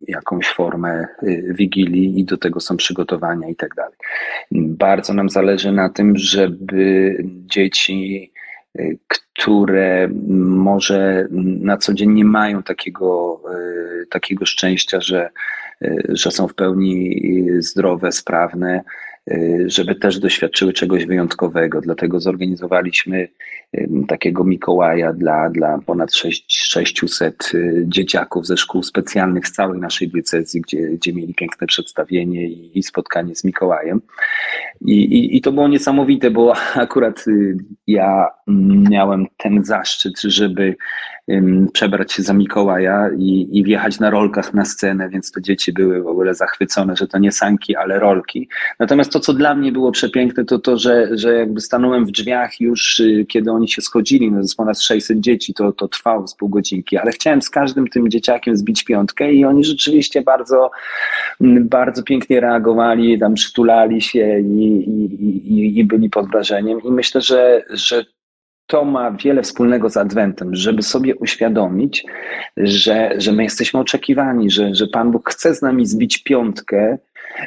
jakąś formę y, wigilii i do tego są przygotowania i tak dalej. Bardzo nam zależy na tym, żeby dzieci, które może na co dzień nie mają takiego, takiego szczęścia, że, że są w pełni zdrowe, sprawne, y, żeby też doświadczyły czegoś wyjątkowego. Dlatego zorganizowaliśmy takiego Mikołaja dla, dla ponad 600 y, dzieciaków ze szkół specjalnych z całej naszej diecezji, gdzie, gdzie mieli piękne przedstawienie i, i spotkanie z Mikołajem. I, i, I to było niesamowite, bo akurat y, ja miałem ten zaszczyt, żeby przebrać się za Mikołaja i, i wjechać na rolkach na scenę, więc to dzieci były w ogóle zachwycone, że to nie sanki, ale rolki. Natomiast to, co dla mnie było przepiękne, to to, że, że jakby stanąłem w drzwiach już, y, kiedy oni się schodzili, no z ponad 600 dzieci, to, to trwało z pół godzinki, ale chciałem z każdym tym dzieciakiem zbić piątkę i oni rzeczywiście bardzo, bardzo pięknie reagowali, tam przytulali się i, i, i, i byli pod wrażeniem i myślę, że, że to ma wiele wspólnego z Adwentem, żeby sobie uświadomić, że, że my jesteśmy oczekiwani, że, że Pan Bóg chce z nami zbić piątkę,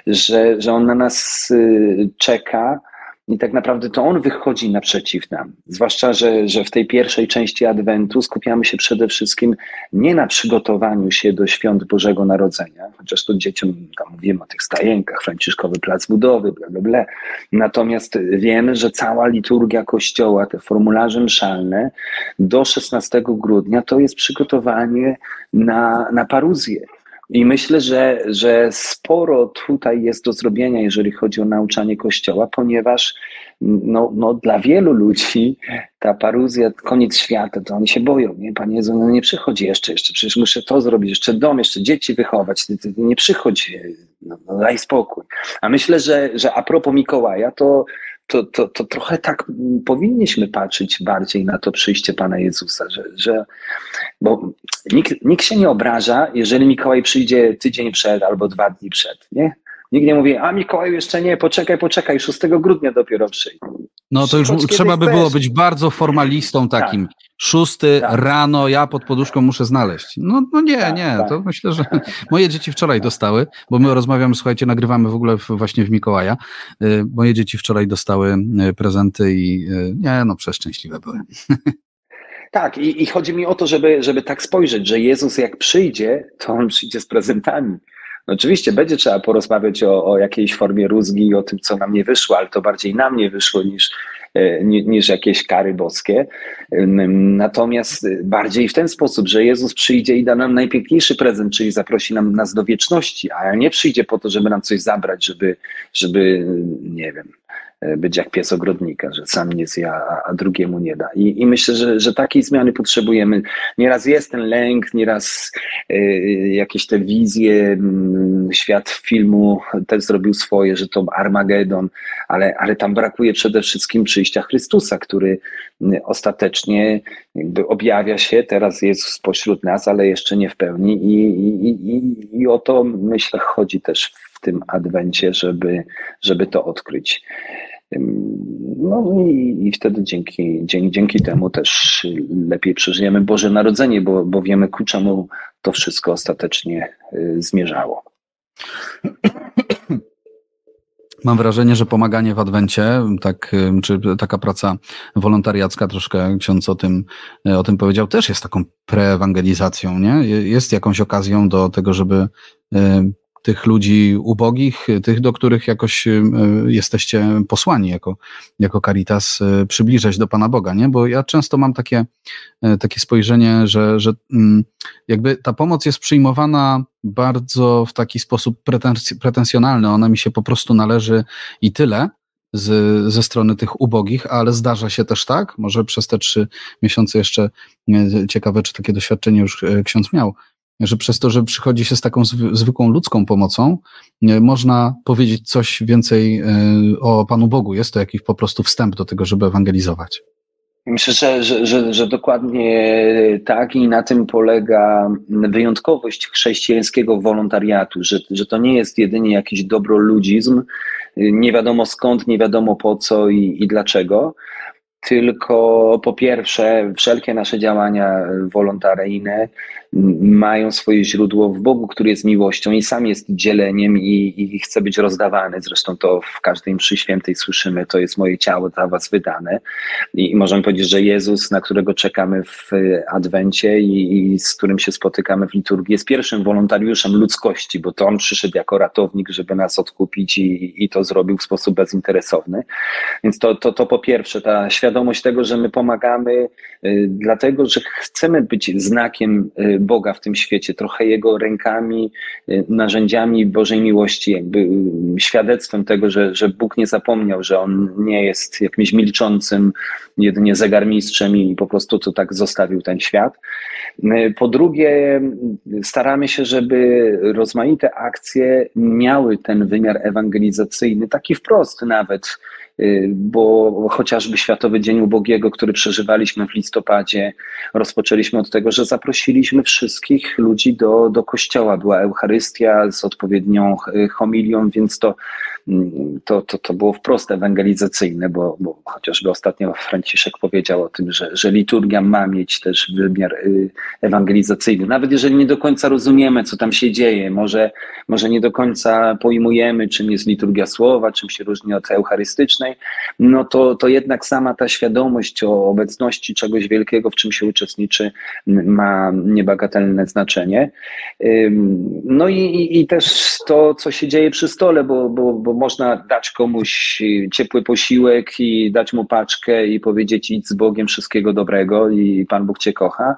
że, że On na nas y, czeka, i tak naprawdę to on wychodzi naprzeciw nam. Zwłaszcza, że, że w tej pierwszej części Adwentu skupiamy się przede wszystkim nie na przygotowaniu się do świąt Bożego Narodzenia, chociaż to dzieciom tam mówimy o tych stajenkach, Franciszkowy Plac Budowy, bla, bla, bla. Natomiast wiemy, że cała liturgia Kościoła, te formularze mszalne do 16 grudnia to jest przygotowanie na, na paruzję. I myślę, że, że sporo tutaj jest do zrobienia, jeżeli chodzi o nauczanie Kościoła, ponieważ no, no, dla wielu ludzi ta paruzja, koniec świata, to oni się boją. Nie? Panie Jezu, no nie przychodzi jeszcze, jeszcze, przecież muszę to zrobić, jeszcze dom, jeszcze dzieci wychować, nie przychodzi, no, no daj spokój. A myślę, że, że a propos Mikołaja, to to, to, to trochę tak powinniśmy patrzeć bardziej na to przyjście Pana Jezusa, że, że bo nikt, nikt się nie obraża, jeżeli Mikołaj przyjdzie tydzień przed albo dwa dni przed, nie? Nikt nie mówi, a Mikołaju jeszcze nie, poczekaj, poczekaj, 6 grudnia dopiero przyjdzie. No to już trzeba by było być bardzo formalistą tak. takim. Tak. Szósty tak. rano, ja pod poduszką muszę znaleźć. No, no nie, tak, nie, tak. to myślę, że moje dzieci wczoraj dostały, bo my rozmawiamy, słuchajcie, nagrywamy w ogóle właśnie w Mikołaja. Y, moje dzieci wczoraj dostały y, prezenty i y, nie, no przeszczęśliwe były. Tak, i, i chodzi mi o to, żeby, żeby tak spojrzeć, że Jezus jak przyjdzie, to On przyjdzie z prezentami. No oczywiście będzie trzeba porozmawiać o, o jakiejś formie rózgi i o tym, co nam nie wyszło, ale to bardziej nam nie wyszło niż, niż jakieś kary boskie. Natomiast bardziej w ten sposób, że Jezus przyjdzie i da nam najpiękniejszy prezent, czyli zaprosi nam, nas do wieczności, a nie przyjdzie po to, żeby nam coś zabrać, żeby, żeby nie wiem, E, być jak pies ogrodnika, że sam nie zje, a, drugiemu nie da. I, I, myślę, że, że takiej zmiany potrzebujemy. Nieraz jest ten lęk, nieraz y, jakieś telewizje, y, świat filmu też zrobił swoje, że to Armagedon, ale, ale tam brakuje przede wszystkim przyjścia Chrystusa, który ostatecznie jakby objawia się, teraz jest spośród nas, ale jeszcze nie w pełni i, i, i, i o to myślę chodzi też w tym adwencie, żeby, żeby to odkryć. No i, i wtedy dzięki, dzięki, dzięki temu też lepiej przeżyjemy Boże Narodzenie, bo, bo wiemy ku czemu to wszystko ostatecznie y, zmierzało. Mam wrażenie, że pomaganie w Adwencie, tak, czy taka praca wolontariacka, troszkę ksiądz o tym, y, o tym powiedział, też jest taką preewangelizacją, nie? Jest jakąś okazją do tego, żeby tych ludzi ubogich, tych, do których jakoś e, jesteście posłani jako, jako Caritas, e, przybliżać do Pana Boga, nie? Bo ja często mam takie, e, takie spojrzenie, że, że mm, jakby ta pomoc jest przyjmowana bardzo w taki sposób pretens pretensjonalny, ona mi się po prostu należy i tyle, z, ze strony tych ubogich, ale zdarza się też tak, może przez te trzy miesiące jeszcze ciekawe, czy takie doświadczenie już ksiądz miał, że przez to, że przychodzi się z taką zwykłą ludzką pomocą, można powiedzieć coś więcej e, o Panu Bogu. Jest to jakiś po prostu wstęp do tego, żeby ewangelizować. Myślę, że, że, że, że, dokładnie tak i na tym polega wyjątkowość chrześcijańskiego wolontariatu, że, że to nie jest jedynie jakiś dobroludzizm, nie wiadomo skąd, nie wiadomo po co i, i dlaczego, tylko po pierwsze, wszelkie nasze działania wolontaryjne mają swoje źródło w Bogu, który jest miłością i sam jest dzieleniem i, i chce być rozdawany. Zresztą to w każdej mszy świętej słyszymy, to jest moje ciało dla was wydane. I, możemy powiedzieć, że Jezus, na którego czekamy w Adwencie i, i, z którym się spotykamy w liturgii, jest pierwszym wolontariuszem ludzkości, bo to On przyszedł jako ratownik, żeby nas odkupić i, i to zrobił w sposób bezinteresowny. Więc to, to, to po pierwsze, ta świadomość tego, że my pomagamy, y, dlatego, że chcemy być znakiem y, Boga w tym świecie, trochę Jego rękami, y, narzędziami Bożej miłości, jakby y, świadectwem tego, że, że Bóg nie zapomniał, że On nie jest jakimś milczącym, jedynie zegarmistrzem i po prostu to tak zostawił ten świat. Y, po drugie, staramy się, żeby rozmaite akcje miały ten wymiar ewangelizacyjny, taki wprost nawet, bo chociażby Światowy Dzień Ubogiego, który przeżywaliśmy w listopadzie, rozpoczęliśmy od tego, że zaprosiliśmy wszystkich ludzi do, do kościoła. Była Eucharystia z odpowiednią y, homilią, więc to to, to, to było wprost ewangelizacyjne, bo, bo chociażby ostatnio Franciszek powiedział o tym, że, że liturgia ma mieć też wymiar y, ewangelizacyjny. Nawet jeżeli nie do końca rozumiemy, co tam się dzieje, może, może nie do końca pojmujemy, czym jest liturgia słowa, czym się różni od eucharystycznej, no to, to jednak sama ta świadomość o obecności czegoś wielkiego, w czym się uczestniczy, ma niebagatelne znaczenie. No i, i też to, co się dzieje przy stole, bo, bo, bo można dać komuś ciepły posiłek i dać mu paczkę i powiedzieć idź z Bogiem wszystkiego dobrego i Pan Bóg Cię kocha.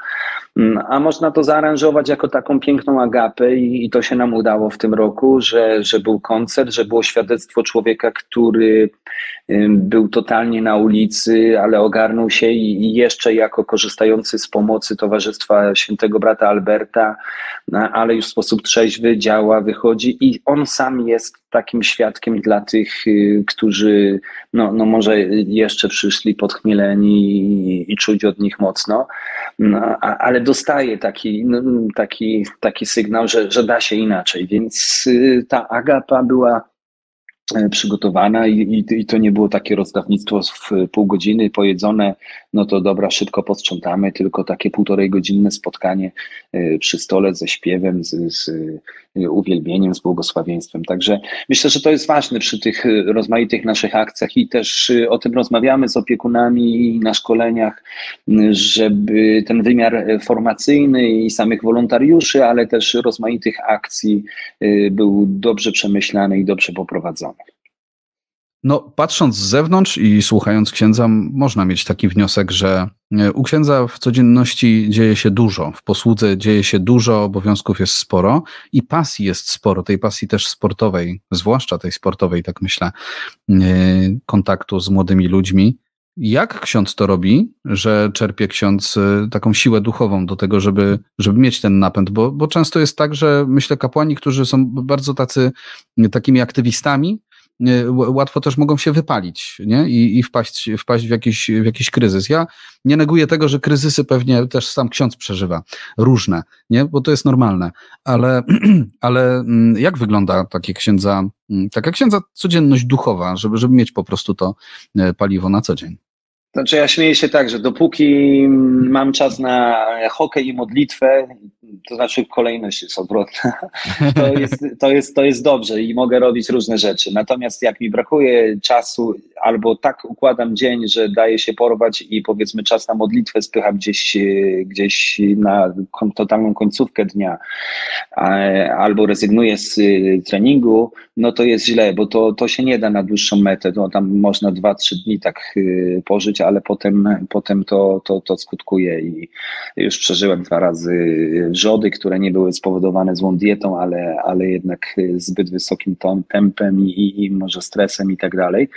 Mm, a można to zaaranżować jako taką piękną agapę i, i to się nam udało w tym roku, że, że był koncert, że było świadectwo człowieka, który był totalnie na ulicy, ale ogarnął się i, i jeszcze jako korzystający z pomocy Towarzystwa Świętego Brata Alberta, ale już w sposób trzeźwy działa, wychodzi i on sam jest takim świadkiem dla tych, y, którzy no, no może jeszcze przyszli podchmieleni i, i czuć od nich mocno, no, ale dostaje taki, no, taki, taki sygnał, że, że da się inaczej. Więc y, ta agapa była E, przygotowana i, i, i, to nie było takie rozdawnictwo w pół godziny pojedzone, no to dobra, szybko posprzątamy, tylko takie półtorej godzinne spotkanie e, przy stole ze śpiewem, z, z uwielbieniem, z błogosławieństwem. Także myślę, że to jest ważne przy tych rozmaitych naszych akcjach i też o tym rozmawiamy z opiekunami na szkoleniach, żeby ten wymiar formacyjny i samych wolontariuszy, ale też rozmaitych akcji był dobrze przemyślany i dobrze poprowadzony. No, patrząc z zewnątrz i słuchając księdza, można mieć taki wniosek, że e, u księdza w codzienności dzieje się dużo, w posłudze dzieje się dużo, obowiązków jest sporo i pasji jest sporo, tej pasji też sportowej, zwłaszcza tej sportowej, tak myślę, e, kontaktu z młodymi ludźmi. Jak ksiądz to robi, że czerpie ksiądz e, taką siłę duchową do tego, żeby, żeby mieć ten napęd? Bo, bo często jest tak, że myślę, kapłani, którzy są bardzo tacy, takimi aktywistami, łatwo też mogą się wypalić nie? I, i wpaść, wpaść w, jakiś, w jakiś kryzys. Ja nie neguję tego, że kryzysy pewnie też sam ksiądz przeżywa, różne, nie? bo to jest normalne, ale, ale mm, jak wygląda takie księdza, mm, taka księdza codzienność duchowa, żeby, żeby mieć po prostu to e, paliwo na co dzień? Znaczy ja śmieję się tak, że dopóki mam czas na hokej i modlitwę, to znaczy kolejność jest odwrotna, to jest, to, jest, to jest dobrze i mogę robić różne rzeczy. Natomiast jak mi brakuje czasu, albo tak układam dzień, że daje się porwać i powiedzmy czas na modlitwę spycham gdzieś, gdzieś na totalną końcówkę dnia, albo rezygnuję z treningu, no to jest źle, bo to, to się nie da na dłuższą metę. No, tam można dwa, trzy dni tak y, pożyć, ale potem, potem to, to, to skutkuje i już przeżyłem dwa razy wrzody, które nie były spowodowane złą dietą, ale, ale jednak zbyt wysokim tempem i, i może stresem i tak dalej.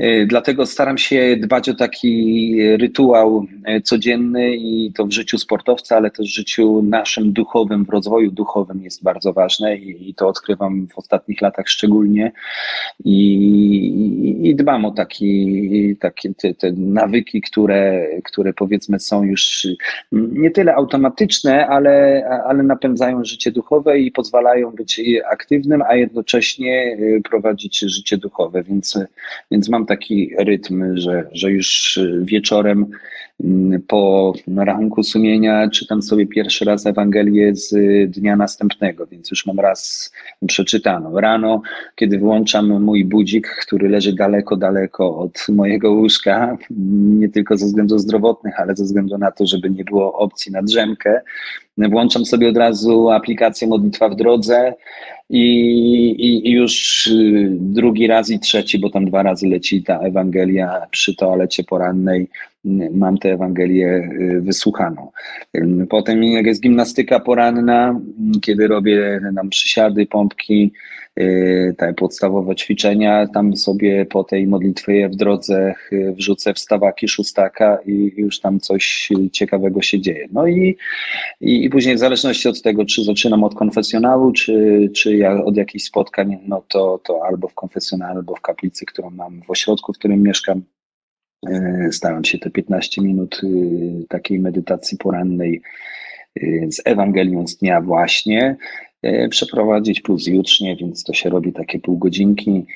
Y, dlatego staram się dbać o taki rytuał codzienny i to w życiu sportowca, ale też w życiu naszym duchowym, w rozwoju duchowym jest bardzo ważne i, i to odkrywam w ostatnich latach szczególnie i, i, i dbam o taki, taki te nawyki, które, które powiedzmy są już nie tyle automatyczne, ale, ale napędzają życie duchowe i pozwalają być aktywnym, a jednocześnie prowadzić życie duchowe, więc, więc mam taki rytm, że, że już wieczorem mm, po rachunku sumienia czytam sobie pierwszy raz Ewangelię z dnia następnego, więc już mam raz przeczytaną. Rano, kiedy włączam mój budzik, który leży daleko, daleko od mojego łóżka, nie tylko ze względów zdrowotnych, ale ze względu na to, żeby nie było opcji na drzemkę, włączam sobie od razu aplikację Modlitwa w drodze i, i, i, już y, drugi raz i trzeci, bo tam dwa razy leci ta Ewangelia przy toalecie porannej, mam tę Ewangelię y, wysłuchaną. Potem jak jest gimnastyka poranna, kiedy robię nam przysiady, pompki, Y, te podstawowe ćwiczenia, tam sobie po tej modlitwie w drodze wrzucę wstawaki szóstaka i już tam coś ciekawego się dzieje. No i, i, i później w zależności od tego, czy zaczynam od konfesjonału, czy, czy ja od jakichś spotkań, no to, to albo w konfesjonale, albo w kaplicy, którą mam w ośrodku, w którym mieszkam, y, staram się te 15 minut takiej medytacji porannej z Ewangelią z dnia właśnie E, przeprowadzić plus jutrznie, więc to się robi takie pół godzinki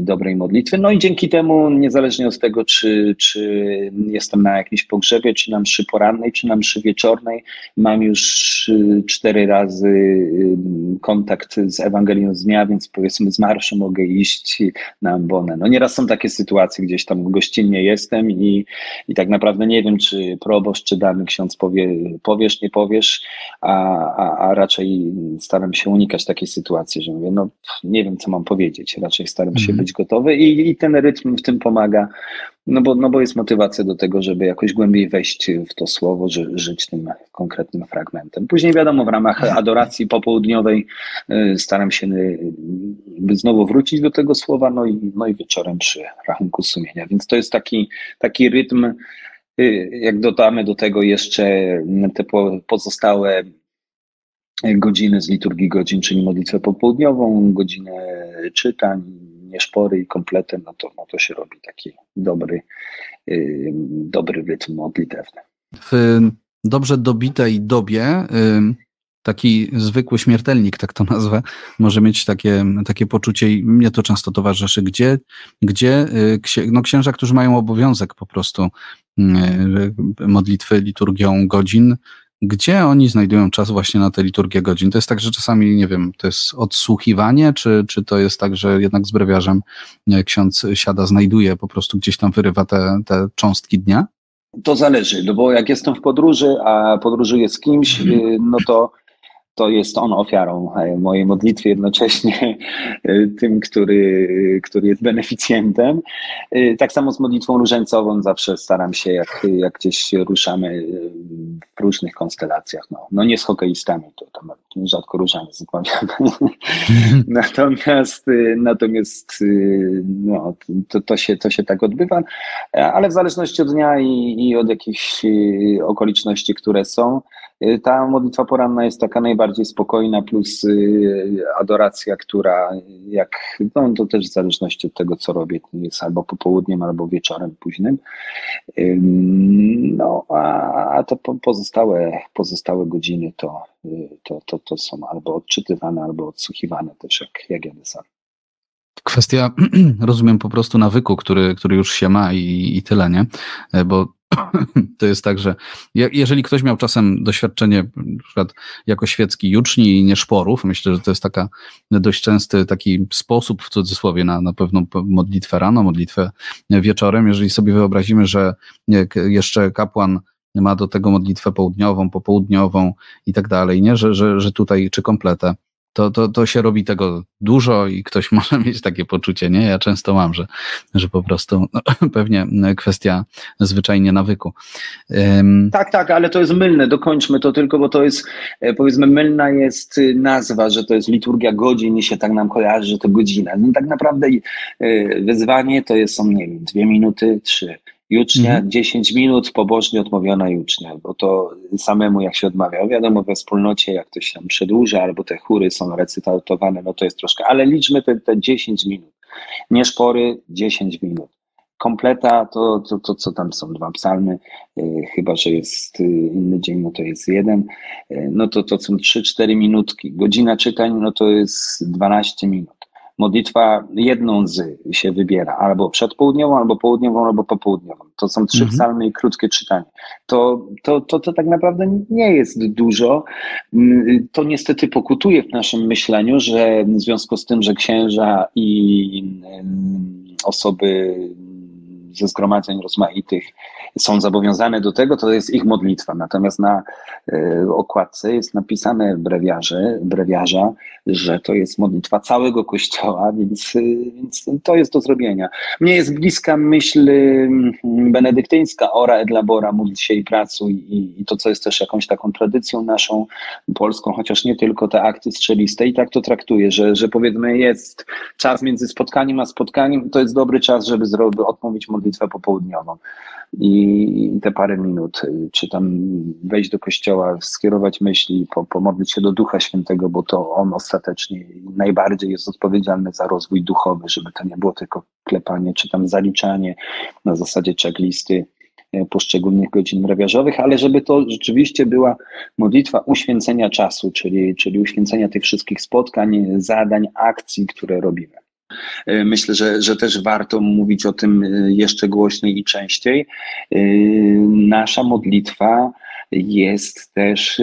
dobrej modlitwy. No i dzięki temu, niezależnie od tego, czy, czy jestem na jakimś pogrzebie, czy na mszy porannej, czy na mszy wieczornej, mam już y, cztery razy y, kontakt z Ewangelią z dnia, więc powiedzmy z marszu mogę iść na ambonę. No nieraz są takie sytuacje, gdzieś tam gościnnie jestem i, i tak naprawdę nie wiem, czy proboszcz, czy dany ksiądz powie, powiesz, nie powiesz, a, a, a raczej staram się unikać takiej sytuacji, że mówię, no nie wiem, co mam powiedzieć, raczej staram się mhm. być gotowy i, i ten rytm w tym pomaga, no bo, no bo jest motywacja do tego, żeby jakoś głębiej wejść w to słowo, ży, żyć tym konkretnym fragmentem. Później wiadomo, w ramach adoracji popołudniowej y, staram się y, znowu wrócić do tego słowa, no i, no i wieczorem przy rachunku sumienia. Więc to jest taki, taki rytm, y, jak dodamy do tego jeszcze te pozostałe godziny z liturgii godzin, czyli modlitwę popołudniową, godzinę czytań, nieszpory i komplety, no to, no to się robi taki dobry, dobry rytm modlitewny. W dobrze dobitej dobie taki zwykły śmiertelnik, tak to nazwę, może mieć takie, takie poczucie i mnie to często towarzyszy, gdzie, gdzie yy, no księża, którzy mają obowiązek po prostu modlitwy liturgią godzin, gdzie oni znajdują czas właśnie na tę liturgię godzin? To jest tak, że czasami, nie wiem, to jest odsłuchiwanie, czy, czy to jest tak, że jednak z brewiarzem ksiądz siada, znajduje, po prostu gdzieś tam wyrywa te, te cząstki dnia? To zależy, no bo jak jestem w podróży, a podróżuję z kimś, mhm. no to to jest on ofiarą e, mojej modlitwy, jednocześnie e, tym, który, który jest beneficjentem. E, tak samo z modlitwą różańcową zawsze staram się, jak, jak gdzieś ruszamy w różnych konstelacjach. No, no nie z hokeistami, to tam rzadko różaniec natomiast natomiast no, to, to, się, to się tak odbywa, ale w zależności od dnia i, i od jakichś okoliczności, które są, ta modlitwa poranna jest taka najbardziej spokojna, plus y, adoracja, która jak, no to też w zależności od tego, co robię, jest albo popołudniem, albo wieczorem późnym. No, a to pozostałe, pozostałe godziny to, y, to, to, to są albo odczytywane, albo odsłuchiwane też, jak, jak jadę sam. Kwestia, rozumiem, po prostu nawyku, który, który już się ma i, i tyle, nie? Bo to jest tak, że jeżeli ktoś miał czasem doświadczenie na przykład jako świecki juczni i nie szporów, myślę, że to jest taka dość częsty taki sposób w cudzysłowie na, na pewną modlitwę rano, modlitwę wieczorem. Jeżeli sobie wyobrazimy, że jeszcze kapłan ma do tego modlitwę południową, popołudniową i tak dalej, nie? Że, że, że tutaj czy kompletę to, to, to się robi tego dużo i ktoś może mieć takie poczucie, nie? Ja często mam, że, że po prostu no, pewnie kwestia zwyczajnie nawyku. Um, tak, tak, ale to jest mylne, dokończmy to tylko, bo to jest, e, powiedzmy, mylna jest nazwa, że to jest liturgia godzin i się tak nam kojarzy, że to godzina. No tak naprawdę e, wyzwanie to jest, są, nie wiem, dwie minuty, trzy Jucznia mhm. 10 minut pobożnie odmowiona jucznia, bo to samemu jak się odmawia, wiadomo we wspólnocie jak ktoś tam przedłuża albo te chóry są recytowane, no to jest troszkę, ale liczmy te, te 10 minut. Nie szpory, 10 minut. Kompleta to, to, to co tam są dwa psalmy, yy, chyba że jest yy, inny dzień, no to jest jeden, yy, no to to są 3-4 minutki. Godzina czytań, no to jest 12 minut modlitwa jedną z się wybiera, albo przedpołudniową, albo południową, albo popołudniową. To są trzy mhm. psalmy i krótkie czytanie. To, to, to, to tak naprawdę nie jest dużo. Mm, to niestety pokutuje w naszym myśleniu, że w związku z tym, że księża i mm, osoby ze zgromadzeń rozmaitych są zobowiązane do tego, to jest ich modlitwa. Natomiast na e, okładce jest napisane w brewiarze, brewiarza, że to jest modlitwa całego Kościoła, więc, e, więc to jest do zrobienia. Mnie jest bliska myśl mm, benedyktyńska, ora et labora, módl się i pracuj i, i to, co jest też jakąś taką tradycją naszą polską, chociaż nie tylko te akty strzeliste i tak to traktuję, że, że powiedzmy jest czas między spotkaniem a spotkaniem, to jest dobry czas, żeby zrobić, odmówić modlitwę popołudniową i te parę minut, y, czy tam wejść do kościoła, skierować myśli, pomodlić się do Ducha Świętego, bo to on ostatecznie najbardziej jest odpowiedzialny za rozwój duchowy, żeby to nie było tylko klepanie, czy tam zaliczanie na zasadzie checklisty y, poszczególnych godzin mrawiarzowych, ale żeby to rzeczywiście była modlitwa uświęcenia czasu, czyli, czyli uświęcenia tych wszystkich spotkań, zadań, akcji, które robimy. E, myślę, że, że też warto mówić o tym e, jeszcze głośniej i częściej. E, nasza modlitwa jest też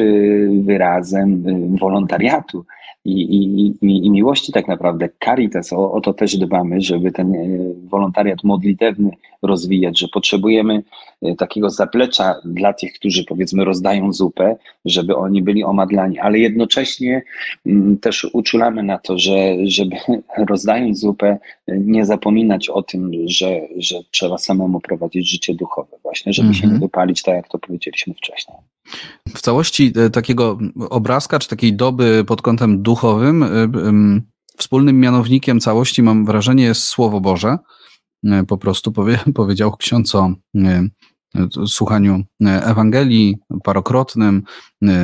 wyrazem wolontariatu i, i, i, miłości tak naprawdę. Caritas, o, o to też dbamy, żeby ten wolontariat modlitewny rozwijać, że potrzebujemy takiego zaplecza dla tych, którzy powiedzmy rozdają zupę, żeby oni byli omadlani, ale jednocześnie mm, też uczulamy na to, że żeby rozdając zupę e, nie zapominać o tym, że, że trzeba samemu prowadzić życie duchowe właśnie, żeby się nie mhm. wypalić, tak jak to powiedzieliśmy wcześniej. W całości e, takiego obrazka, czy takiej doby pod kątem duchowym, wspólnym mianownikiem całości mam wrażenie jest Słowo Boże, E, po prostu powie, powiedział ksiądz o e, słuchaniu e, Ewangelii parokrotnym.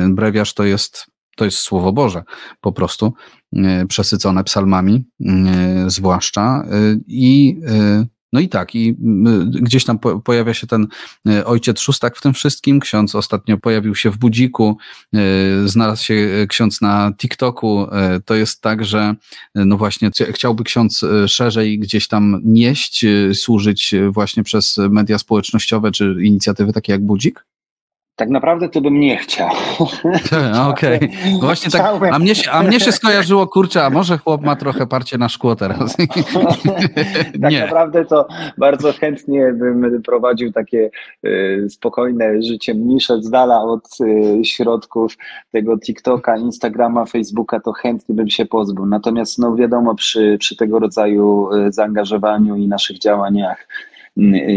Brewiarz to jest, to jest Słowo Boże, po prostu przesycone psalmami zwłaszcza i no i tak, i gdzieś tam pojawia się ten e, ojciec szóstak w tym wszystkim. Ksiądz ostatnio pojawił się w budziku, e, znalazł się ksiądz na TikToku. E, to jest tak, że no właśnie chciałby ksiądz szerzej gdzieś tam nieść, służyć właśnie przez media społecznościowe czy inicjatywy takie jak budzik? Tak naprawdę to bym nie chciał. Okej. Okay. Właśnie tak, a mnie, się, a mnie się skojarzyło, kurczę, a może chłop ma trochę parcie na szkło teraz. tak naprawdę to bardzo chętnie bym prowadził takie y, spokojne życie, mniejsze z dala od y, środków tego TikToka, Instagrama, Facebooka, to chętnie bym się pozbył. Natomiast no wiadomo, przy, przy tego rodzaju y, zaangażowaniu i naszych działaniach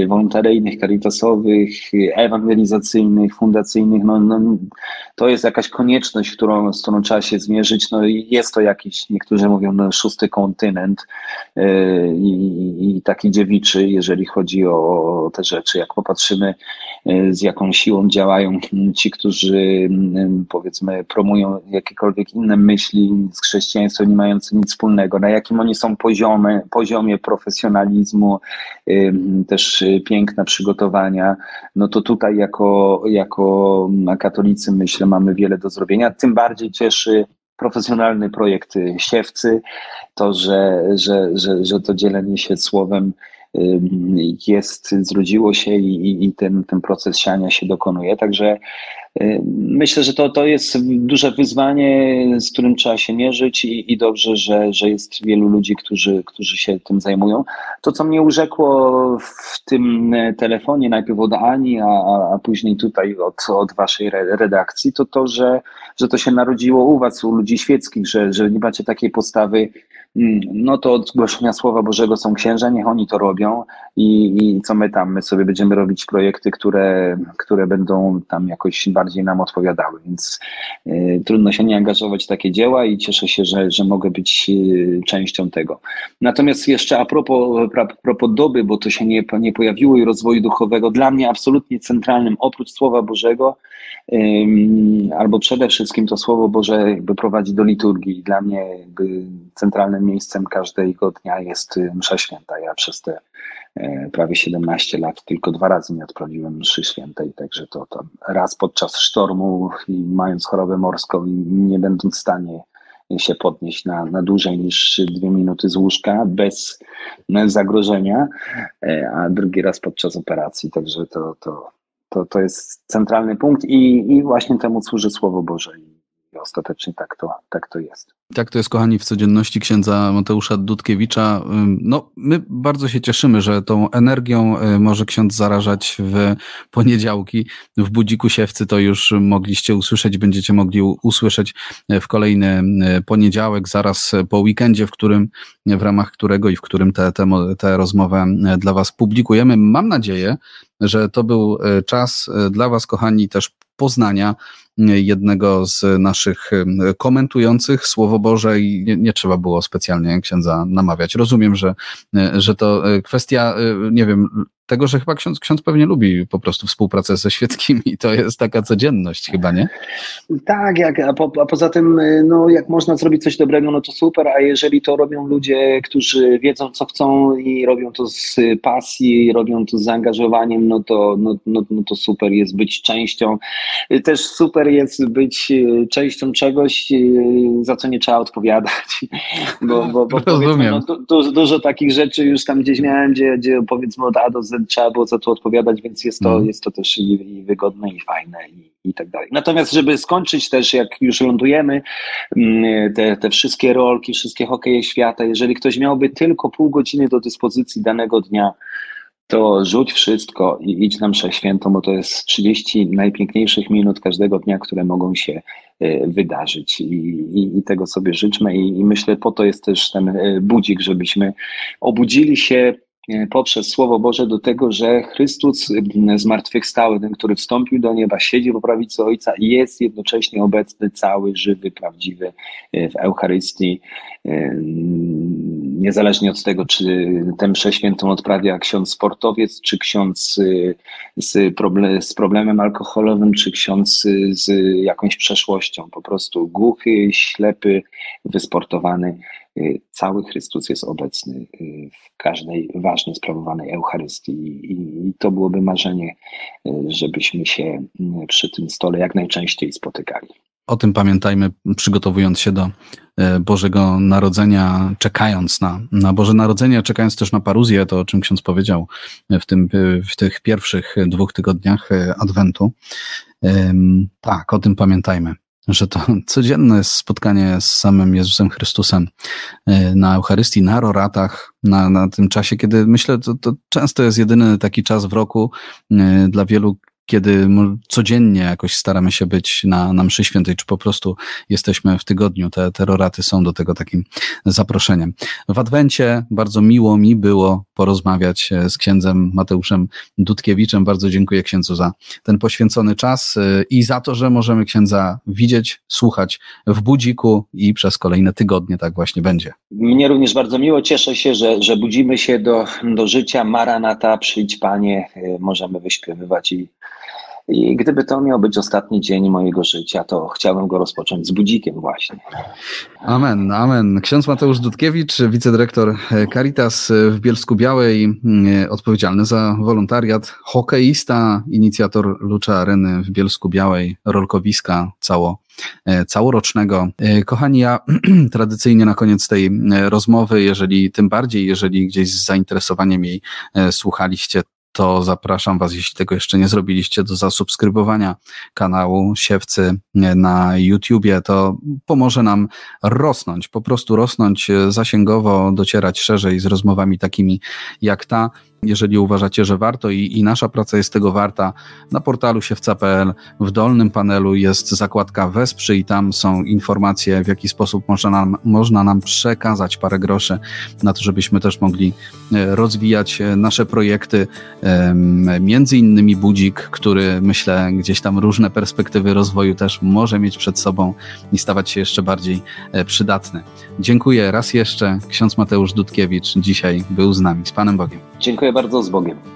wolontaryjnych, caritasowych, ewangelizacyjnych, fundacyjnych, no, no, to jest jakaś konieczność, którą, z którą trzeba się zmierzyć. No, jest to jakiś, niektórzy mówią, no, szósty kontynent yy, i, i taki dziewiczy, jeżeli chodzi o, te rzeczy. Jak popatrzymy, yy, z jaką siłą działają ci, którzy powiedzmy promują jakiekolwiek inne myśli z chrześcijaństwem nie mające nic wspólnego, na jakim oni są poziomie, poziomie profesjonalizmu, też y, piękne przygotowania, no to tutaj jako, jako katolicy myślę mamy wiele do zrobienia. Tym bardziej cieszy profesjonalny projekt Siewcy, to, że, że, że, że to dzielenie się słowem jest, zrodziło się i, i ten, ten proces siania się dokonuje. Także y, myślę, że to, to jest duże wyzwanie, z którym trzeba się mierzyć i, i dobrze, że, że jest wielu ludzi, którzy, którzy się tym zajmują. To, co mnie urzekło w tym telefonie, najpierw od Ani, a, a później tutaj od, od waszej redakcji, to to, że, że to się narodziło u was, u ludzi świeckich, że, że nie macie takiej postawy no to od głoszenia Słowa Bożego są księża, niech oni to robią i, i co my tam, my sobie będziemy robić projekty, które, które będą tam jakoś bardziej nam odpowiadały, więc y, trudno się nie angażować w takie dzieła i cieszę się, że, że mogę być y, częścią tego. Natomiast jeszcze a propos, a propos doby, bo to się nie, nie pojawiło i rozwoju duchowego, dla mnie absolutnie centralnym oprócz Słowa Bożego y, albo przede wszystkim to Słowo Boże jakby prowadzi do liturgii. Dla mnie jakby centralnym miejscem każdego dnia jest y, msza święta. Ja przez te e, prawie 17 lat tylko dwa razy nie odprawiłem mszy świętej, także to, to raz podczas sztormu i mając chorobę morską i nie będąc w stanie się podnieść na, na dłużej niż dwie minuty z łóżka bez zagrożenia, e, a drugi raz podczas operacji. Także to, to, to, to jest centralny punkt i, i właśnie temu służy Słowo Boże. Ostatecznie tak to, tak to jest. Tak to jest, kochani, w codzienności księdza Mateusza Dudkiewicza. No, my bardzo się cieszymy, że tą energią y, może ksiądz zarażać w poniedziałki. W Budziku Siewcy to już mogliście usłyszeć, będziecie mogli usłyszeć w kolejny y, poniedziałek, zaraz po weekendzie, w którym, w ramach którego i w którym tę te, te, te rozmowę y, dla Was publikujemy. Mam nadzieję, że to był czas dla Was, kochani, też poznania jednego z naszych komentujących Słowo Boże i nie, nie, trzeba było specjalnie księdza namawiać. Rozumiem, że, że to e, kwestia, e, nie wiem, tego, że chyba ksiądz, ksiądz pewnie lubi po prostu współpracę ze świeckimi. To jest taka codzienność chyba, nie? Tak, jak, a, po, a poza tym, no, jak można zrobić coś dobrego, no to super, a jeżeli to robią ludzie, którzy wiedzą, co chcą i robią to z pasji, robią to z zaangażowaniem, no to, no, no, no to super jest być częścią. Też super jest być y, częścią czegoś, za co nie trzeba odpowiadać. Bo, bo, bo no, du, dużo takich rzeczy już tam gdzieś miałem, gdzie, gdzie powiedzmy od A do Z trzeba było za to odpowiadać, więc jest to, mm. jest to też i, i wygodne, i fajne, i, i tak dalej. Natomiast, żeby skończyć też, jak już lądujemy, mm, te, te wszystkie rolki, wszystkie hokeje świata, jeżeli ktoś miałby tylko pół godziny do dyspozycji danego dnia, to rzuć wszystko i idź na mszę świętą, bo to jest 30 najpiękniejszych minut każdego dnia, które mogą się e, wydarzyć. I, i, i tego sobie życzmy I, i myślę po to jest też ten e, budzik, żebyśmy obudzili się poprzez Słowo Boże do tego, że Chrystus zmartwychwstały, ten, który wstąpił do nieba, siedzi po prawicy Ojca i jest jednocześnie obecny, cały, żywy, prawdziwy w Eucharystii. Niezależnie od tego, czy tę mszę świętą odprawia ksiądz sportowiec, czy ksiądz z, problem, z problemem alkoholowym, czy ksiądz z jakąś przeszłością, po prostu głuchy, ślepy, wysportowany Y, cały Chrystus jest obecny y, w każdej ważnie sprawowanej Eucharystii i to byłoby marzenie, y, żebyśmy się przy tym stole jak najczęściej spotykali. O tym pamiętajmy, przygotowując się do Bożego Narodzenia, czekając na, na Boże Narodzenie, czekając też na paruzję, to o czym ksiądz powiedział w, tym, w tych pierwszych dwóch tygodniach Adwentu. Tak, o tym pamiętajmy że to codzienne spotkanie z samym Jezusem Chrystusem e, na Eucharystii, na roratach, na, na tym czasie, kiedy myślę, to, to często jest jedyny taki czas w roku e, dla wielu kiedy codziennie jakoś staramy się być na, na mszy świętej, czy po prostu jesteśmy w tygodniu, te terroraty są do tego takim zaproszeniem. W Adwencie bardzo miło mi było porozmawiać e, z księdzem Mateuszem Dudkiewiczem. Bardzo dziękuję księdzu za ten poświęcony czas e, i za to, że możemy księdza widzieć, słuchać w budziku i przez kolejne tygodnie tak właśnie będzie. Mnie również bardzo miło, cieszę się, że, że budzimy się do, do życia. Maranata, przyjdź Panie, e, możemy wyśpiewywać i i gdyby to miał być ostatni dzień mojego życia, to chciałbym go rozpocząć z budzikiem właśnie. Amen, amen. Ksiądz Mateusz Dudkiewicz, wicedyrektor Caritas w Bielsku Białej, mm, odpowiedzialny za wolontariat, hokeista, inicjator Lucza Areny w Bielsku Białej, rolkowiska cało e, całorocznego. E, kochani, ja tradycyjnie na koniec tej e, rozmowy, jeżeli tym bardziej, jeżeli gdzieś z zainteresowaniem jej słuchaliście, to zapraszam Was, jeśli tego jeszcze nie zrobiliście, do zasubskrybowania kanału Siewcy na YouTubie. To pomoże nam rosnąć, po prostu rosnąć zasięgowo, docierać szerzej z rozmowami takimi jak ta jeżeli uważacie, że warto i, i nasza praca jest tego warta, na portalu siewca.pl w dolnym panelu jest zakładka Wesprzyj i tam są informacje, w jaki sposób można nam, można nam przekazać parę groszy na to, żebyśmy też mogli e, rozwijać e, nasze projekty, między innymi Budzik, który myślę gdzieś tam różne perspektywy rozwoju też może mieć przed sobą i stawać się jeszcze bardziej e, przydatny. Dziękuję raz jeszcze. Ksiądz Mateusz Dudkiewicz dzisiaj był z nami. Z Panem Bogiem. Dziękuję bardzo, z Bogiem.